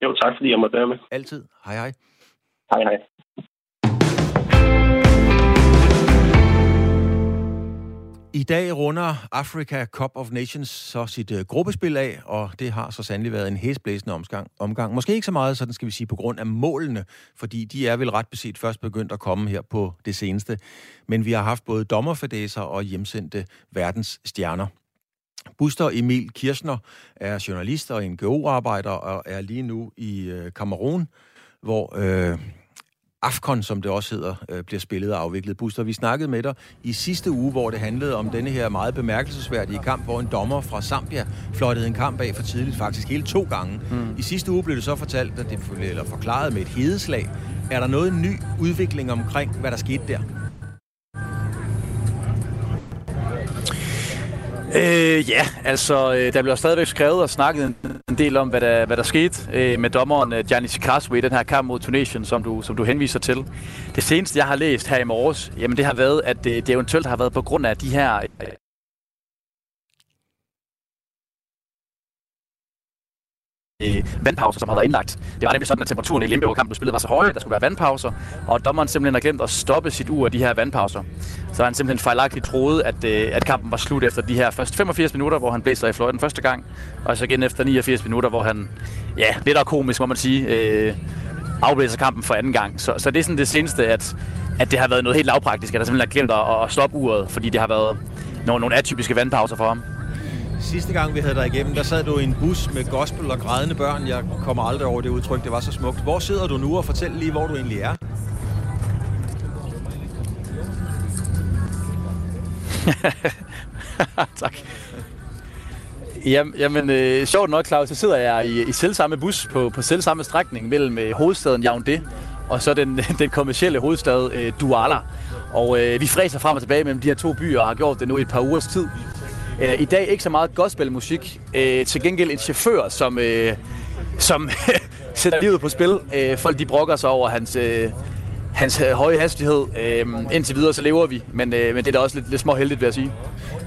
[SPEAKER 7] Jo, tak fordi jeg måtte være med.
[SPEAKER 2] Altid. Hej hej.
[SPEAKER 7] Hej hej.
[SPEAKER 2] I dag runder Africa Cup of Nations så sit uh, gruppespil af, og det har så sandelig været en hæsblæsende omgang, omgang. Måske ikke så meget, sådan skal vi sige, på grund af målene, fordi de er vel ret beset først begyndt at komme her på det seneste. Men vi har haft både dommerfadæser og hjemsendte verdensstjerner. Buster Emil Kirchner er journalist og NGO-arbejder og er lige nu i øh, Kamerun, hvor øh, AFCON, som det også hedder, øh, bliver spillet og afviklet. Buster, vi snakkede med dig i sidste uge, hvor det handlede om denne her meget bemærkelsesværdige kamp, hvor en dommer fra Zambia fløjtede en kamp af for tidligt, faktisk hele to gange. Mm. I sidste uge blev det så fortalt, at det, eller forklaret med et hedeslag. Er der noget ny udvikling omkring, hvad der skete der?
[SPEAKER 8] Øh, ja, altså, øh, der bliver stadigvæk skrevet og snakket en, en del om, hvad der, hvad der skete øh, med dommeren øh, Gianni Sikaswe i den her kamp mod Tunesien, som du, som du henviser til. Det seneste, jeg har læst her i morges, jamen det har været, at det, det eventuelt har været på grund af de her øh, øh, vandpauser, som havde været indlagt. Det var nemlig sådan, at temperaturen i Limbo-kampen du spillet var så høj, at der skulle være vandpauser, og dommeren simpelthen har glemt at stoppe sit ur af de her vandpauser. Så han simpelthen fejlagtigt troede, at, øh, at kampen var slut efter de her første 85 minutter, hvor han blæser i fløjten første gang, og så igen efter 89 minutter, hvor han, ja, lidt er komisk, må man sige, øh, afblæser kampen for anden gang. Så, så det er sådan det seneste, at, at det har været noget helt lavpraktisk, at der simpelthen har glemt at, at stoppe uret, fordi det har været nogle, nogle atypiske vandpauser for ham.
[SPEAKER 2] Sidste gang, vi havde dig igennem, der sad du i en bus med gospel og grædende børn. Jeg kommer aldrig over det udtryk, det var så smukt. Hvor sidder du nu, og fortæl lige, hvor du egentlig er? [LAUGHS]
[SPEAKER 8] tak. Jamen, jamen øh, sjovt nok, Claus, så sidder jeg i, i selv samme bus på, på selv samme strækning mellem øh, hovedstaden Yaoundé og så den, [LAUGHS] den kommercielle hovedstad øh, Douala. Og øh, vi fræser frem og tilbage mellem de her to byer og har gjort det nu i et par ugers tid. Øh, I dag ikke så meget gospelmusik. Øh, til gengæld en chauffør, som, øh, som [LAUGHS] sætter livet på spil. Øh, folk de brokker sig over hans, øh, hans øh, høje hastighed. Øh, indtil videre så lever vi, men, øh, men det er da også lidt, lidt små heldigt, vil jeg sige.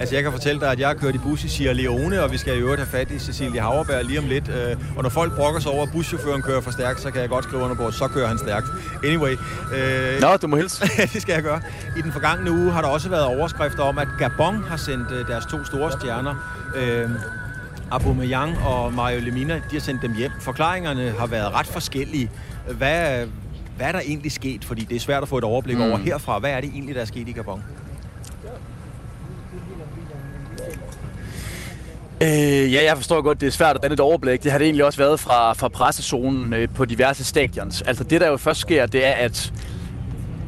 [SPEAKER 2] Altså, jeg kan fortælle dig, at jeg har kørt i bus i Sierra Leone, og vi skal i øvrigt have fat i Cecilie Haverberg lige om lidt. Øh, og når folk brokker sig over, at buschaufføren kører for stærkt, så kan jeg godt skrive under på, at så kører han stærkt. Anyway.
[SPEAKER 8] Øh, Nå, du må hilse. [LAUGHS]
[SPEAKER 2] det skal jeg gøre. I den forgangne uge har der også været overskrifter om, at Gabon har sendt øh, deres to store stjerner, øh, Aubameyang og Mario Lemina, de har sendt dem hjem. Forklaringerne har været ret forskellige. Hvad, hvad er der egentlig sket? Fordi det er svært at få et overblik mm. over herfra. Hvad er det egentlig, der er sket i Gabon?
[SPEAKER 8] Øh, ja, jeg forstår godt, det er svært at danne et overblik. Det har det egentlig også været fra, fra pressezonen øh, på diverse stadions. Altså det, der jo først sker, det er, at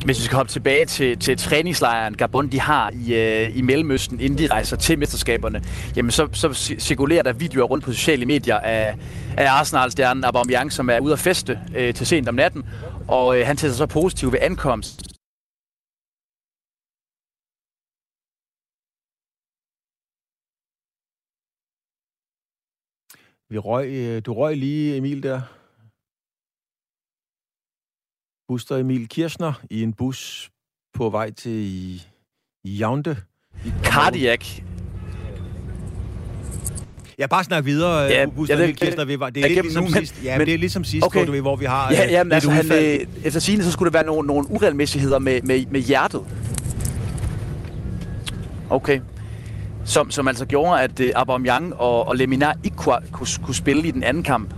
[SPEAKER 8] hvis vi skal hoppe tilbage til, til træningslejren Gabon, de har i, øh, i Mellemøsten, inden de rejser til mesterskaberne, jamen så, så cirkulerer der videoer rundt på sociale medier af, af Arsenal-stjernen Aubameyang, som er ude at feste øh, til sent om natten, og øh, han sig så positiv ved ankomst
[SPEAKER 2] Vi røg, øh, du røg lige, Emil, der. Buster Emil Kirchner i en bus på vej til Jaunde.
[SPEAKER 8] Cardiac.
[SPEAKER 2] Ja, bare snak videre, ja, Buster ja, det, Emil Kirchner. Det, det er lidt ligesom sidst, ja, men, det er ligesom sidst, okay. du ved, hvor vi har
[SPEAKER 8] ja, ja, men altså, han, øh, efter sigende, så skulle det være nogle, nogle uregelmæssigheder med, med, med hjertet. Okay som, som altså gjorde, at øh, Aubameyang og, og Lemina ikke kunne, kunne, kunne spille i den anden kamp.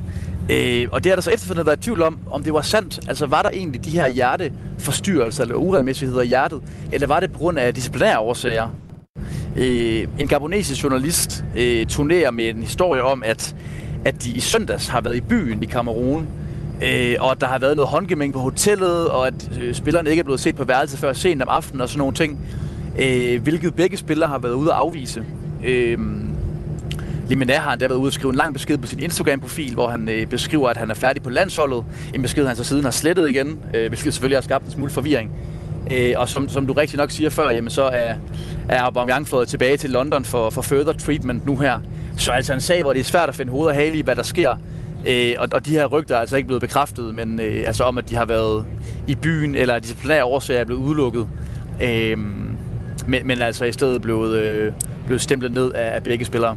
[SPEAKER 8] Øh, og det har der så efterfølgende været tvivl om, om det var sandt. Altså var der egentlig de her hjerteforstyrrelser eller uregelmæssigheder i hjertet, eller var det på grund af disciplinære årsager? Øh, en gabonesisk journalist øh, turnerer med en historie om, at, at de i søndags har været i byen i Kamerun, øh, og at der har været noget håndgemæng på hotellet, og at øh, spillerne ikke er blevet set på værelset før sent om aftenen og sådan nogle ting øh, hvilket begge spillere har været ude at afvise. Øh, Limina har endda været ude og skrive en lang besked på sin Instagram-profil, hvor han øh, beskriver, at han er færdig på landsholdet. En besked, han så siden har slettet igen, øh, hvilket selvfølgelig har skabt en smule forvirring. Øh, og som, som du rigtig nok siger før, jamen, så er, er Aubameyang flået tilbage til London for, for further treatment nu her. Så altså en sag, hvor det er svært at finde hoved og hale i, hvad der sker. Øh, og, og de her rygter er altså ikke blevet bekræftet, men øh, altså om, at de har været i byen, eller at disciplinære årsager er blevet udelukket. Øh, men, men altså i stedet blevet, øh, blevet stemplet ned af, af begge spillere.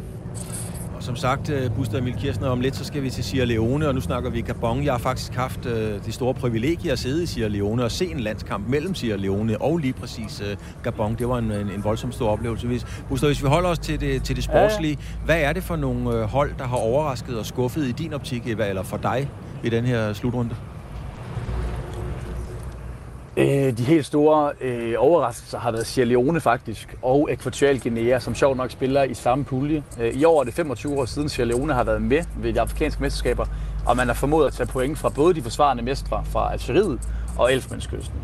[SPEAKER 2] Som sagt, øh, Buster Emil Kirchner, om lidt så skal vi til Sierra Leone, og nu snakker vi Gabon. Jeg har faktisk haft øh, det store privilegie at sidde i Sierra Leone og se en landskamp mellem Sierra Leone og lige præcis øh, Gabon. Det var en, en, en voldsom stor oplevelse. Hvis, Buster, hvis vi holder os til det, til det sportslige, ja. hvad er det for nogle øh, hold, der har overrasket og skuffet i din optik, eller for dig i den her slutrunde?
[SPEAKER 8] Øh, de helt store øh, overraskelser har været Sierra Leone faktisk, og Equatorial Guinea, som sjovt nok spiller i samme pulje. Øh, I år er det 25 år siden Sierra Leone har været med ved de afrikanske mesterskaber, og man har formået at tage point fra både de forsvarende mestre fra Algeriet og Elfmandskysten.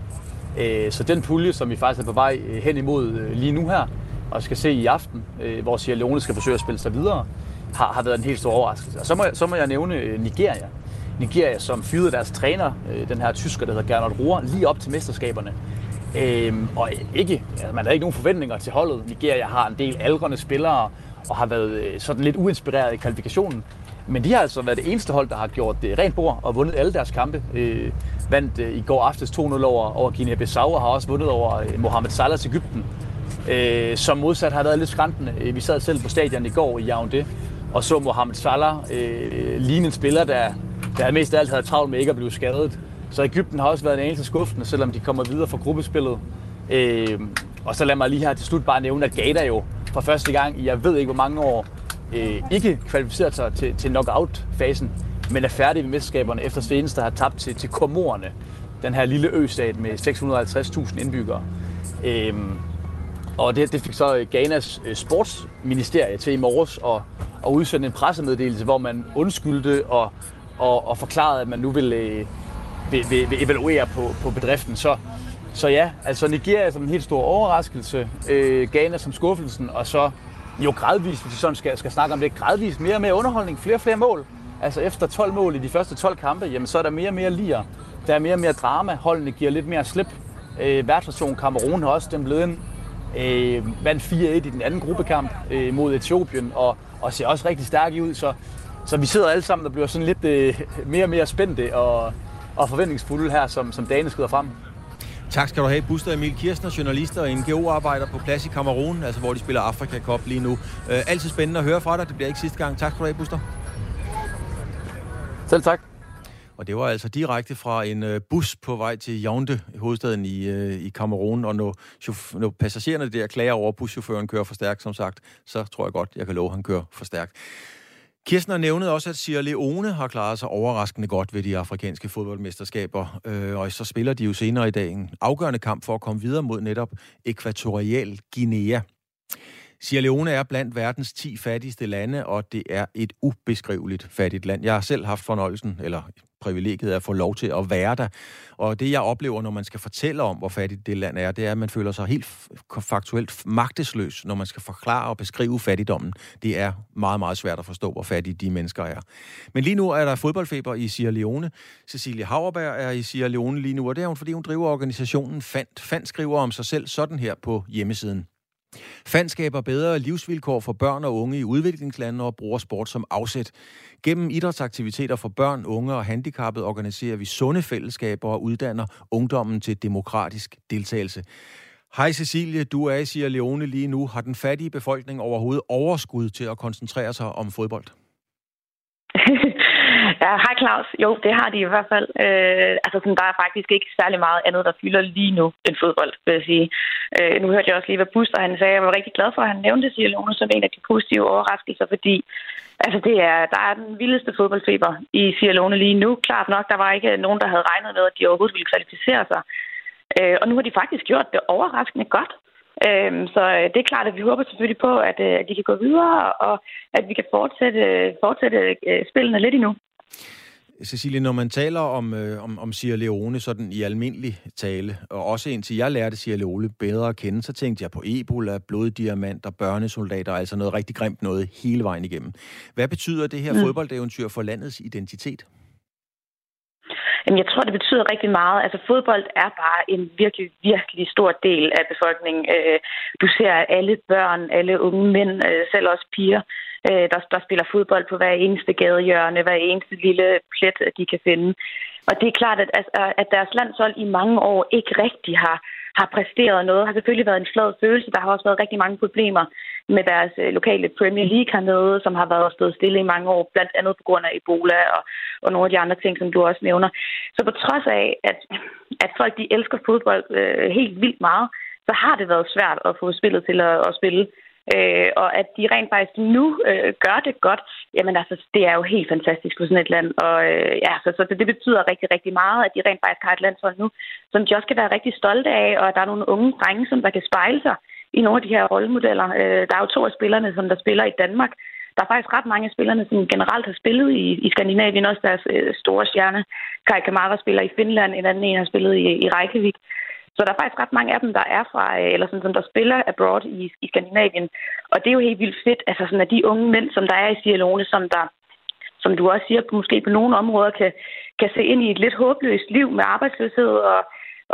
[SPEAKER 8] Øh, så den pulje, som vi faktisk er på vej øh, hen imod øh, lige nu her, og skal se i aften, øh, hvor Sierra Leone skal forsøge at spille sig videre, har, har været en helt stor overraskelse. Og så må jeg, så må jeg nævne øh, Nigeria, Nigeria, som fyrede deres træner, øh, den her tysker, der hedder Gernot Rohr, lige op til mesterskaberne. Øhm, og ikke, altså, man havde ikke nogen forventninger til holdet. Nigeria har en del aldrende spillere og har været øh, sådan lidt uinspireret i kvalifikationen. Men de har altså været det eneste hold, der har gjort det rent bord og vundet alle deres kampe. Øh, vandt øh, i går aftes 2-0 over, over Guinea-Bissau og har også vundet over øh, Mohamed Salahs Ægypten. Øh, som modsat har været lidt skræntende. Øh, vi sad selv på stadion i går i Yaoundé og så Mohamed Salah øh, ligne en spiller, der der mest af alt havde travlt med ikke at blive skadet. Så Ægypten har også været en anelse skuffende, selvom de kommer videre fra gruppespillet. Øh, og så lad mig lige her til slut bare nævne, at Gata jo for første gang i jeg ved ikke hvor mange år øh, ikke kvalificeret sig til, til knockout-fasen, men er færdig ved mesterskaberne efter senest, der har tabt til, til Komorerne, den her lille østat med 650.000 indbyggere. Øh, og det, det fik så øh, Ghanas øh, sportsministerie til i morges at, at udsende en pressemeddelelse, hvor man undskyldte og og, og forklaret, at man nu vil, øh, vil, vil, vil evaluere på, på bedriften. Så, så ja, altså Nigeria som en helt stor overraskelse, øh, Ghana som skuffelsen, og så jo gradvist, hvis vi sådan skal, skal snakke om det, gradvist mere og mere underholdning, flere og flere mål. Altså efter 12 mål i de første 12 kampe, jamen så er der mere og mere lier. Der er mere og mere drama, holdene giver lidt mere slip. Øh, værtsnation Kamerun har også den blevet ind. Øh, vandt 4-1 i den anden gruppekamp øh, mod Etiopien, og, og ser også rigtig stærke ud. Så, så vi sidder alle sammen og bliver sådan lidt øh, mere og mere spændte og, og forventningsfulde her, som, som dagene skrider frem.
[SPEAKER 2] Tak skal du have, Buster Emil Kirsten, journalist og NGO-arbejder på plads i Kamerun, altså hvor de spiller Afrika Cup lige nu. Øh, altid spændende at høre fra dig. Det bliver ikke sidste gang. Tak skal du have, Buster.
[SPEAKER 8] Selv tak.
[SPEAKER 2] Og det var altså direkte fra en øh, bus på vej til Yaoundé, hovedstaden i, øh, i Kamerun. Og når, når passagererne der klager over, at buschaufføren kører for stærkt, som sagt, så tror jeg godt, jeg kan love, at han kører for stærkt. Kirsten har nævnet også, at Sierra Leone har klaret sig overraskende godt ved de afrikanske fodboldmesterskaber, øh, og så spiller de jo senere i dag en afgørende kamp for at komme videre mod netop Ekvatorial Guinea. Sierra Leone er blandt verdens 10 fattigste lande, og det er et ubeskriveligt fattigt land. Jeg har selv haft fornøjelsen, eller privilegiet at få lov til at være der. Og det, jeg oplever, når man skal fortælle om, hvor fattigt det land er, det er, at man føler sig helt faktuelt magtesløs, når man skal forklare og beskrive fattigdommen. Det er meget, meget svært at forstå, hvor fattige de mennesker er. Men lige nu er der fodboldfeber i Sierra Leone. Cecilie Hauerberg er i Sierra Leone lige nu, og det er hun, fordi hun driver organisationen FANT. FANT skriver om sig selv sådan her på hjemmesiden. Fand skaber bedre livsvilkår for børn og unge i udviklingslandene og bruger sport som afsæt. Gennem idrætsaktiviteter for børn, unge og handicappede organiserer vi sunde fællesskaber og uddanner ungdommen til demokratisk deltagelse. Hej Cecilie, du er i Sierra Leone lige nu. Har den fattige befolkning overhovedet overskud til at koncentrere sig om fodbold? [LAUGHS]
[SPEAKER 9] Ja, hej Claus. Jo, det har de i hvert fald. Øh, altså, sådan, der er faktisk ikke særlig meget andet, der fylder lige nu end fodbold, vil jeg sige. Øh, nu hørte jeg også lige, hvad Buster han sagde. Jeg var rigtig glad for, at han nævnte Sierra som en af de positive overraskelser, fordi altså, det er, der er den vildeste fodboldfeber i Sierra lige nu. Klart nok, der var ikke nogen, der havde regnet med, at de overhovedet ville kvalificere sig. Øh, og nu har de faktisk gjort det overraskende godt. Øhm, så øh, det er klart, at vi håber selvfølgelig på, at, øh, at de kan gå videre, og at vi kan fortsætte, fortsætte øh, spillene lidt endnu.
[SPEAKER 2] Cecilie, når man taler om, øh, om, om Sierra Leone sådan i almindelig tale, og også indtil jeg lærte Sierra Leone bedre at kende, så tænkte jeg på Ebola, bloddiamanter, børnesoldater, altså noget rigtig grimt noget hele vejen igennem. Hvad betyder det her mm. fodboldeventyr for landets identitet?
[SPEAKER 9] Jamen, jeg tror, det betyder rigtig meget. Altså, fodbold er bare en virkelig, virkelig stor del af befolkningen. Øh, du ser alle børn, alle unge mænd, øh, selv også piger, øh, der, der spiller fodbold på hver eneste gadehjørne, hver eneste lille plet, de kan finde. Og det er klart, at, at deres landshold i mange år ikke rigtig har, har præsteret noget. har selvfølgelig været en flad følelse. Der har også været rigtig mange problemer med deres øh, lokale Premier League hernede, som har været stået stille i mange år, blandt andet på grund af Ebola og, og nogle af de andre ting, som du også nævner. Så på trods af, at, at folk de elsker fodbold øh, helt vildt meget, så har det været svært at få spillet til at, at spille. Øh, og at de rent faktisk nu øh, gør det godt, jamen altså, det er jo helt fantastisk for sådan et land. Og øh, ja, så, så det betyder rigtig, rigtig meget, at de rent faktisk har et landshold nu, som de også kan være rigtig stolte af, og at der er nogle unge drenge, som der kan spejle sig i nogle af de her rollemodeller. Øh, der er jo to af spillerne, som der spiller i Danmark. Der er faktisk ret mange af spillerne, som generelt har spillet i, i Skandinavien. Også deres øh, store stjerne, Kai Kamara, spiller i Finland. En anden en har spillet i, i Reykjavik. Så der er faktisk ret mange af dem, der er fra, øh, eller sådan, som der spiller abroad i, i Skandinavien. Og det er jo helt vildt fedt, altså sådan, at de unge mænd, som der er i Sierra som der, som du også siger, måske på nogle områder kan, kan se ind i et lidt håbløst liv med arbejdsløshed og,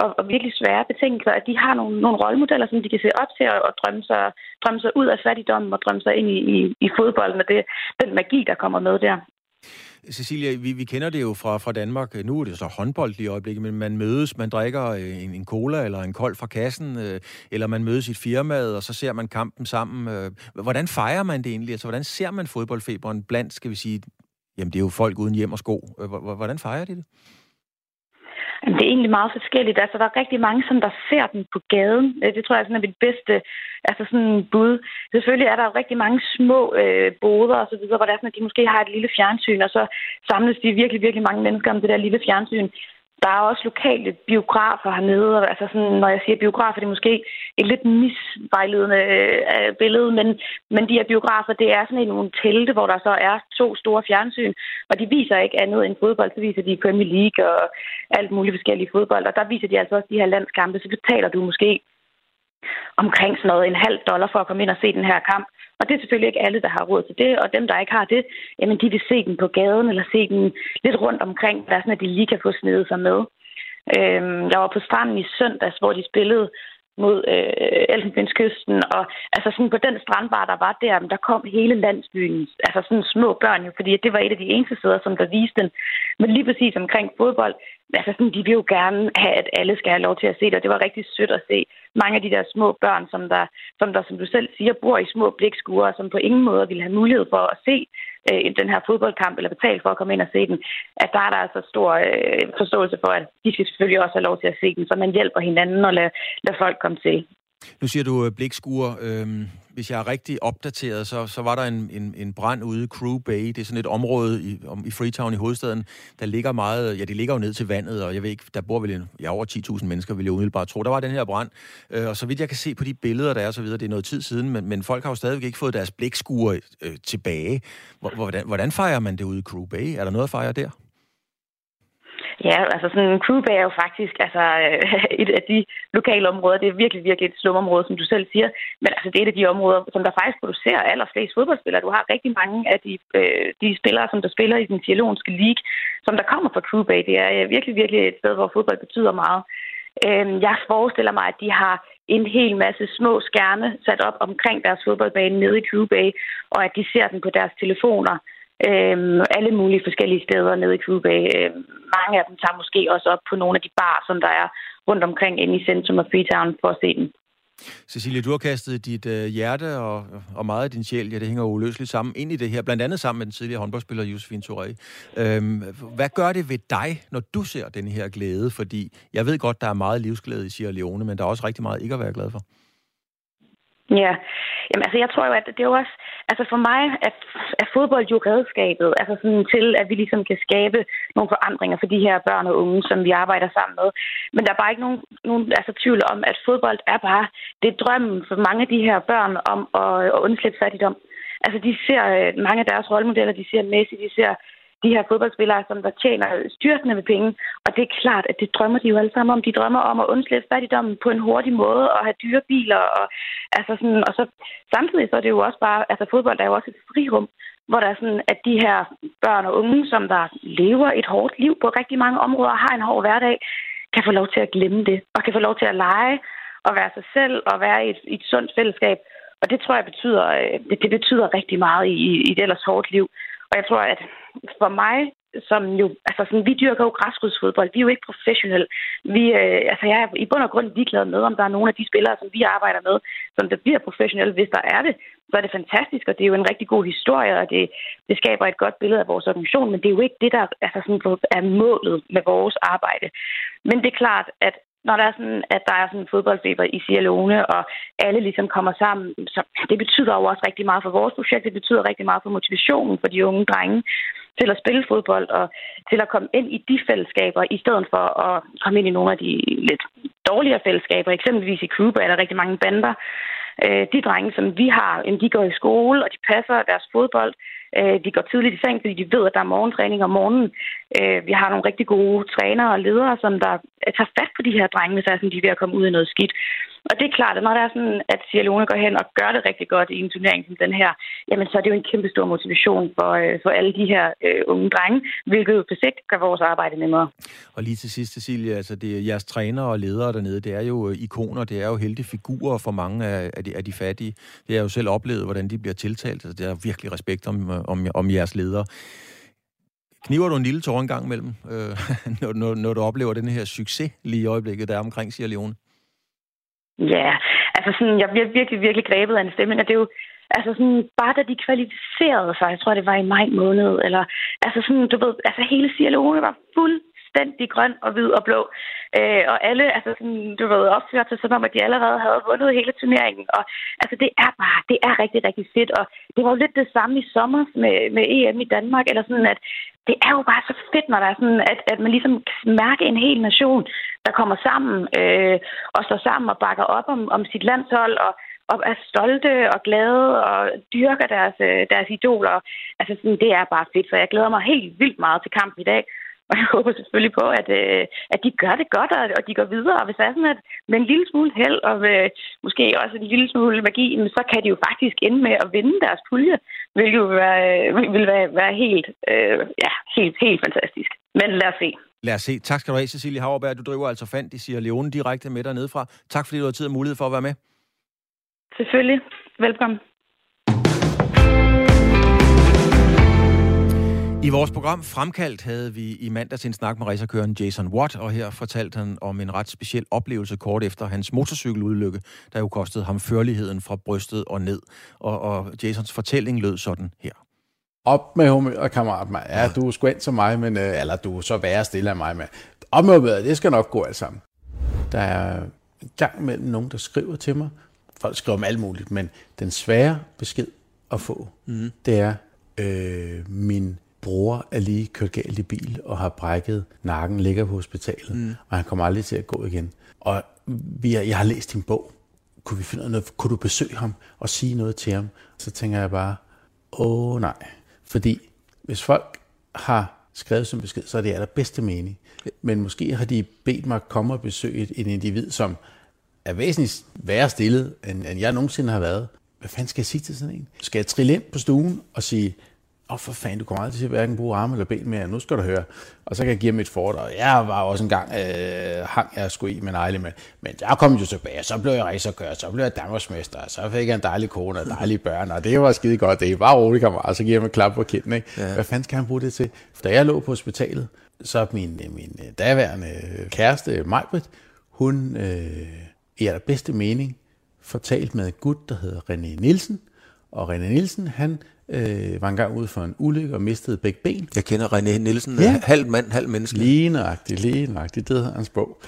[SPEAKER 9] og, og virkelig svære betingelser, at de har nogle, nogle rollemodeller, som de kan se op til og, og drømme, sig, drømme sig ud af fattigdommen og drømme sig ind i, i, i fodbolden og det, den magi, der kommer med der.
[SPEAKER 2] Cecilia, vi, vi kender det jo fra, fra Danmark. Nu er det så håndbold i øjeblikket, men man mødes, man drikker øh, en, en cola eller en kold fra kassen, øh, eller man mødes i et firma, og så ser man kampen sammen. Øh, hvordan fejrer man det egentlig? Altså, hvordan ser man fodboldfeberen blandt, skal vi sige, jamen det er jo folk uden hjem og sko. Øh, hvordan fejrer de det?
[SPEAKER 9] Det er egentlig meget forskelligt. Altså, der er rigtig mange, som der ser den på gaden. Øh, det tror jeg er sådan, er mit bedste altså sådan bud. Selvfølgelig er der jo rigtig mange små øh, boder og så videre, hvor det er sådan, at de måske har et lille fjernsyn, og så samles de virkelig, virkelig mange mennesker om det der lille fjernsyn. Der er også lokale biografer hernede, og altså sådan, når jeg siger biografer, det er måske et lidt misvejledende øh, billede, men, men de her biografer, det er sådan nogle telte, hvor der så er to store fjernsyn, og de viser ikke andet end fodbold, så viser de Premier League og alt muligt forskellige fodbold, og der viser de altså også de her landskampe, så betaler du måske omkring sådan noget en halv dollar for at komme ind og se den her kamp. Og det er selvfølgelig ikke alle, der har råd til det, og dem, der ikke har det, jamen de vil se den på gaden, eller se den lidt rundt omkring, der sådan, at de lige kan få snedet sig med. Øhm, jeg var på stranden i søndags, hvor de spillede mod øh, Elfenbenskysten, og altså sådan på den strandbar, der var der, der kom hele landsbyen, altså sådan små børn jo, fordi det var et af de eneste steder, som der viste den. Men lige præcis omkring fodbold, altså sådan, de vil jo gerne have, at alle skal have lov til at se det, og det var rigtig sødt at se mange af de der små børn, som der, som der, som du selv siger, bor i små blikskuer, som på ingen måde ville have mulighed for at se øh, den her fodboldkamp, eller betale for at komme ind og se den, at der er der altså stor øh, forståelse for, at de skal selvfølgelig også have lov til at se den, så man hjælper hinanden og lader, lader folk komme til.
[SPEAKER 2] Nu siger du øh, blikskuer. Øhm, hvis jeg er rigtig opdateret, så, så var der en, en, en brand ude i Crew Bay. Det er sådan et område i, om, i Freetown i hovedstaden, der ligger meget... Ja, det ligger jo ned til vandet, og jeg ved ikke, der bor vel en, ja, over 10.000 mennesker, vil jeg umiddelbart tro. Der var den her brand, øh, og så vidt jeg kan se på de billeder, der er så videre, det er noget tid siden, men, men folk har jo stadigvæk ikke fået deres blikskuer øh, tilbage. Hvordan, hvordan fejrer man det ude i Crew Bay? Er der noget at fejre der?
[SPEAKER 9] Ja, altså sådan en crew er jo faktisk altså, øh, [LAUGHS] et af de lokale områder. Det er virkelig, virkelig et slumområde, som du selv siger. Men altså, det er et af de områder, som der faktisk producerer allerflest fodboldspillere. Du har rigtig mange af de, øh, de spillere, som der spiller i den teologiske league, som der kommer fra Crew Bay. Det er øh, virkelig, virkelig et sted, hvor fodbold betyder meget. Øh, jeg forestiller mig, at de har en hel masse små skærme sat op omkring deres fodboldbane nede i Crew Bay, og at de ser den på deres telefoner øh, alle mulige forskellige steder nede i Cuba. Øh, mange af dem tager måske også op på nogle af de bar, som der er rundt omkring inde i centrum af Freetown for at se dem.
[SPEAKER 2] Cecilie, du har kastet dit øh, hjerte og, og meget af din sjæl, ja, det hænger uløseligt sammen, ind i det her, blandt andet sammen med den tidligere håndboldspiller Josefine Touré. Øhm, hvad gør det ved dig, når du ser den her glæde? Fordi jeg ved godt, der er meget livsglæde i Sierra Leone, men der er også rigtig meget ikke at være glad for.
[SPEAKER 9] Ja, Jamen, altså, jeg tror jo, at det er jo også... Altså, for mig er, er fodbold jo redskabet altså sådan til, at vi ligesom kan skabe nogle forandringer for de her børn og unge, som vi arbejder sammen med. Men der er bare ikke nogen, nogen altså, tvivl om, at fodbold er bare... Det er drømmen for mange af de her børn om at, at undslippe fattigdom. Altså, de ser øh, mange af deres rollemodeller, de ser Messi, de ser de her fodboldspillere, som der tjener styrtende med penge. Og det er klart, at det drømmer de jo alle sammen om. De drømmer om at undslippe fattigdommen på en hurtig måde og have dyre biler. Og, altså sådan, og så samtidig så er det jo også bare, altså fodbold er jo også et frirum, hvor der er sådan, at de her børn og unge, som der lever et hårdt liv på rigtig mange områder og har en hård hverdag, kan få lov til at glemme det, og kan få lov til at lege og være sig selv og være i et, i et sundt fællesskab. Og det tror jeg betyder, øh, det, det betyder rigtig meget i, i et ellers hårdt liv. Og jeg tror, at for mig, som jo, altså sådan, vi dyrker jo græsrodsfodbold, vi er jo ikke professionelle. Vi, øh, altså jeg er i bund og grund ligeglad med, om der er nogle af de spillere, som vi arbejder med, som der bliver professionelle. Hvis der er det, så er det fantastisk, og det er jo en rigtig god historie, og det, det skaber et godt billede af vores organisation, men det er jo ikke det, der altså sådan, er målet med vores arbejde. Men det er klart, at når der er sådan, at der er sådan en fodboldfeber i Sierra Leone, og alle ligesom kommer sammen, så det betyder jo også rigtig meget for vores projekt. Det betyder rigtig meget for motivationen for de unge drenge til at spille fodbold og til at komme ind i de fællesskaber, i stedet for at komme ind i nogle af de lidt dårligere fællesskaber. Eksempelvis i Cuba er der rigtig mange bander. Øh, de drenge, som vi har, de går i skole, og de passer deres fodbold. Øh, de går tidligt i seng, fordi de ved, at der er morgentræning om morgenen. Øh, vi har nogle rigtig gode trænere og ledere, som der tager fat på de her drenge, hvis er sådan, de er ved at komme ud i noget skidt. Og det er klart, at når der er sådan, at Sierra Leone går hen og gør det rigtig godt i en turnering som den her, jamen så er det jo en kæmpe stor motivation for, øh, for alle de her øh, unge drenge, hvilket jo på sigt gør vores arbejde nemmere.
[SPEAKER 2] Og lige til sidst, Cecilia, altså det er jeres trænere og ledere dernede, det er jo øh, ikoner, det er jo heldige figurer for mange af, af, de, af de fattige. Det har jeg jo selv oplevet, hvordan de bliver tiltalt. Altså, det er virkelig respekt om, øh, om, om jeres ledere. Kniver du en lille tår en gang imellem, øh, [LAUGHS] når, når, når du oplever den her succes lige i øjeblikket, der er omkring Sierra Leone?
[SPEAKER 9] Ja, altså sådan, jeg bliver virkelig, virkelig grebet af en stemme, og det er jo, altså sådan, bare da de kvalificerede sig, jeg tror, det var i maj måned, eller, altså sådan, du ved, altså hele Sierra Leone var fuld fuldstændig grøn og hvid og blå. Øh, og alle, altså sådan, du ved, opførte sig som om, at de allerede havde vundet hele turneringen. Og altså, det er bare, det er rigtig, rigtig fedt. Og det var jo lidt det samme i sommer med, med EM i Danmark, eller sådan, at det er jo bare så fedt, når der er sådan, at, at man ligesom kan mærke en hel nation, der kommer sammen øh, og står sammen og bakker op om, om sit landshold, og og er stolte og glade og dyrker deres, øh, deres idoler. Altså, sådan, det er bare fedt, så jeg glæder mig helt vildt meget til kampen i dag. [LAUGHS] Og jeg håber selvfølgelig på, at, øh, at de gør det godt, og, og de går videre. Og hvis det er sådan, at med en lille smule held, og med, måske også en lille smule magi, så kan de jo faktisk ende med at vinde deres pulje, hvilket jo være, øh, vil være, være helt, øh, ja, helt, helt fantastisk. Men lad os se.
[SPEAKER 2] Lad os se. Tak skal du have, Cecilie Hauerberg. Du driver altså fandt i siger Leone direkte med dernede fra. Tak fordi du har tid og mulighed for at være med.
[SPEAKER 9] Selvfølgelig. Velkommen.
[SPEAKER 2] I vores program Fremkaldt havde vi i mandags en snak med racerkøren Jason Watt, og her fortalte han om en ret speciel oplevelse kort efter hans motorcykeludlykke, der jo kostede ham førligheden fra brystet og ned. Og, og Jasons fortælling lød sådan her.
[SPEAKER 10] Op med humør, kammerat mig. Ja, du er sgu som mig, men, øh, eller du er så værre stille af mig, men op med humør, det skal nok gå alt sammen. Der er en gang mellem nogen, der skriver til mig. Folk skriver om alt muligt, men den svære besked at få, mm. det er, øh, min bror er lige kørt galt i bil og har brækket nakken, ligger på hospitalet, mm. og han kommer aldrig til at gå igen. Og vi er, jeg har læst din bog. Kunne vi finde noget? Kunne du besøge ham og sige noget til ham? Så tænker jeg bare, åh nej. Fordi hvis folk har skrevet som besked, så er det allerbedste mening. Men måske har de bedt mig at komme og besøge et, et individ, som er væsentligt værre stillet, end, end jeg nogensinde har været. Hvad fanden skal jeg sige til sådan en? Skal jeg trille ind på stuen og sige, åh oh, for fanden, du kommer aldrig til at hverken bruge arme eller ben mere, nu skal du høre. Og så kan jeg give dem et foredrag. Jeg var også engang, øh, hang jeg sgu i med nejle, men, men jeg kom jo tilbage, så blev jeg racerkører, så blev jeg Danmarksmester, så fik jeg en dejlig kone og dejlige børn, og det var skide godt, det er bare roligt, kammerat, så giver jeg mig et klap på kinden, ikke? Ja. Hvad fanden skal han bruge det til? For da jeg lå på hospitalet, så min, min daværende kæreste, Majbrit, hun øh, i bedste mening fortalt med en gut, der hedder René Nielsen, og René Nielsen, han øh, var engang ude for en ulykke og mistede begge ben.
[SPEAKER 2] Jeg kender René Nielsen, ja. halv mand, halv menneske.
[SPEAKER 10] Lige nøjagtigt, lige nøjagtigt, det hedder hans bog.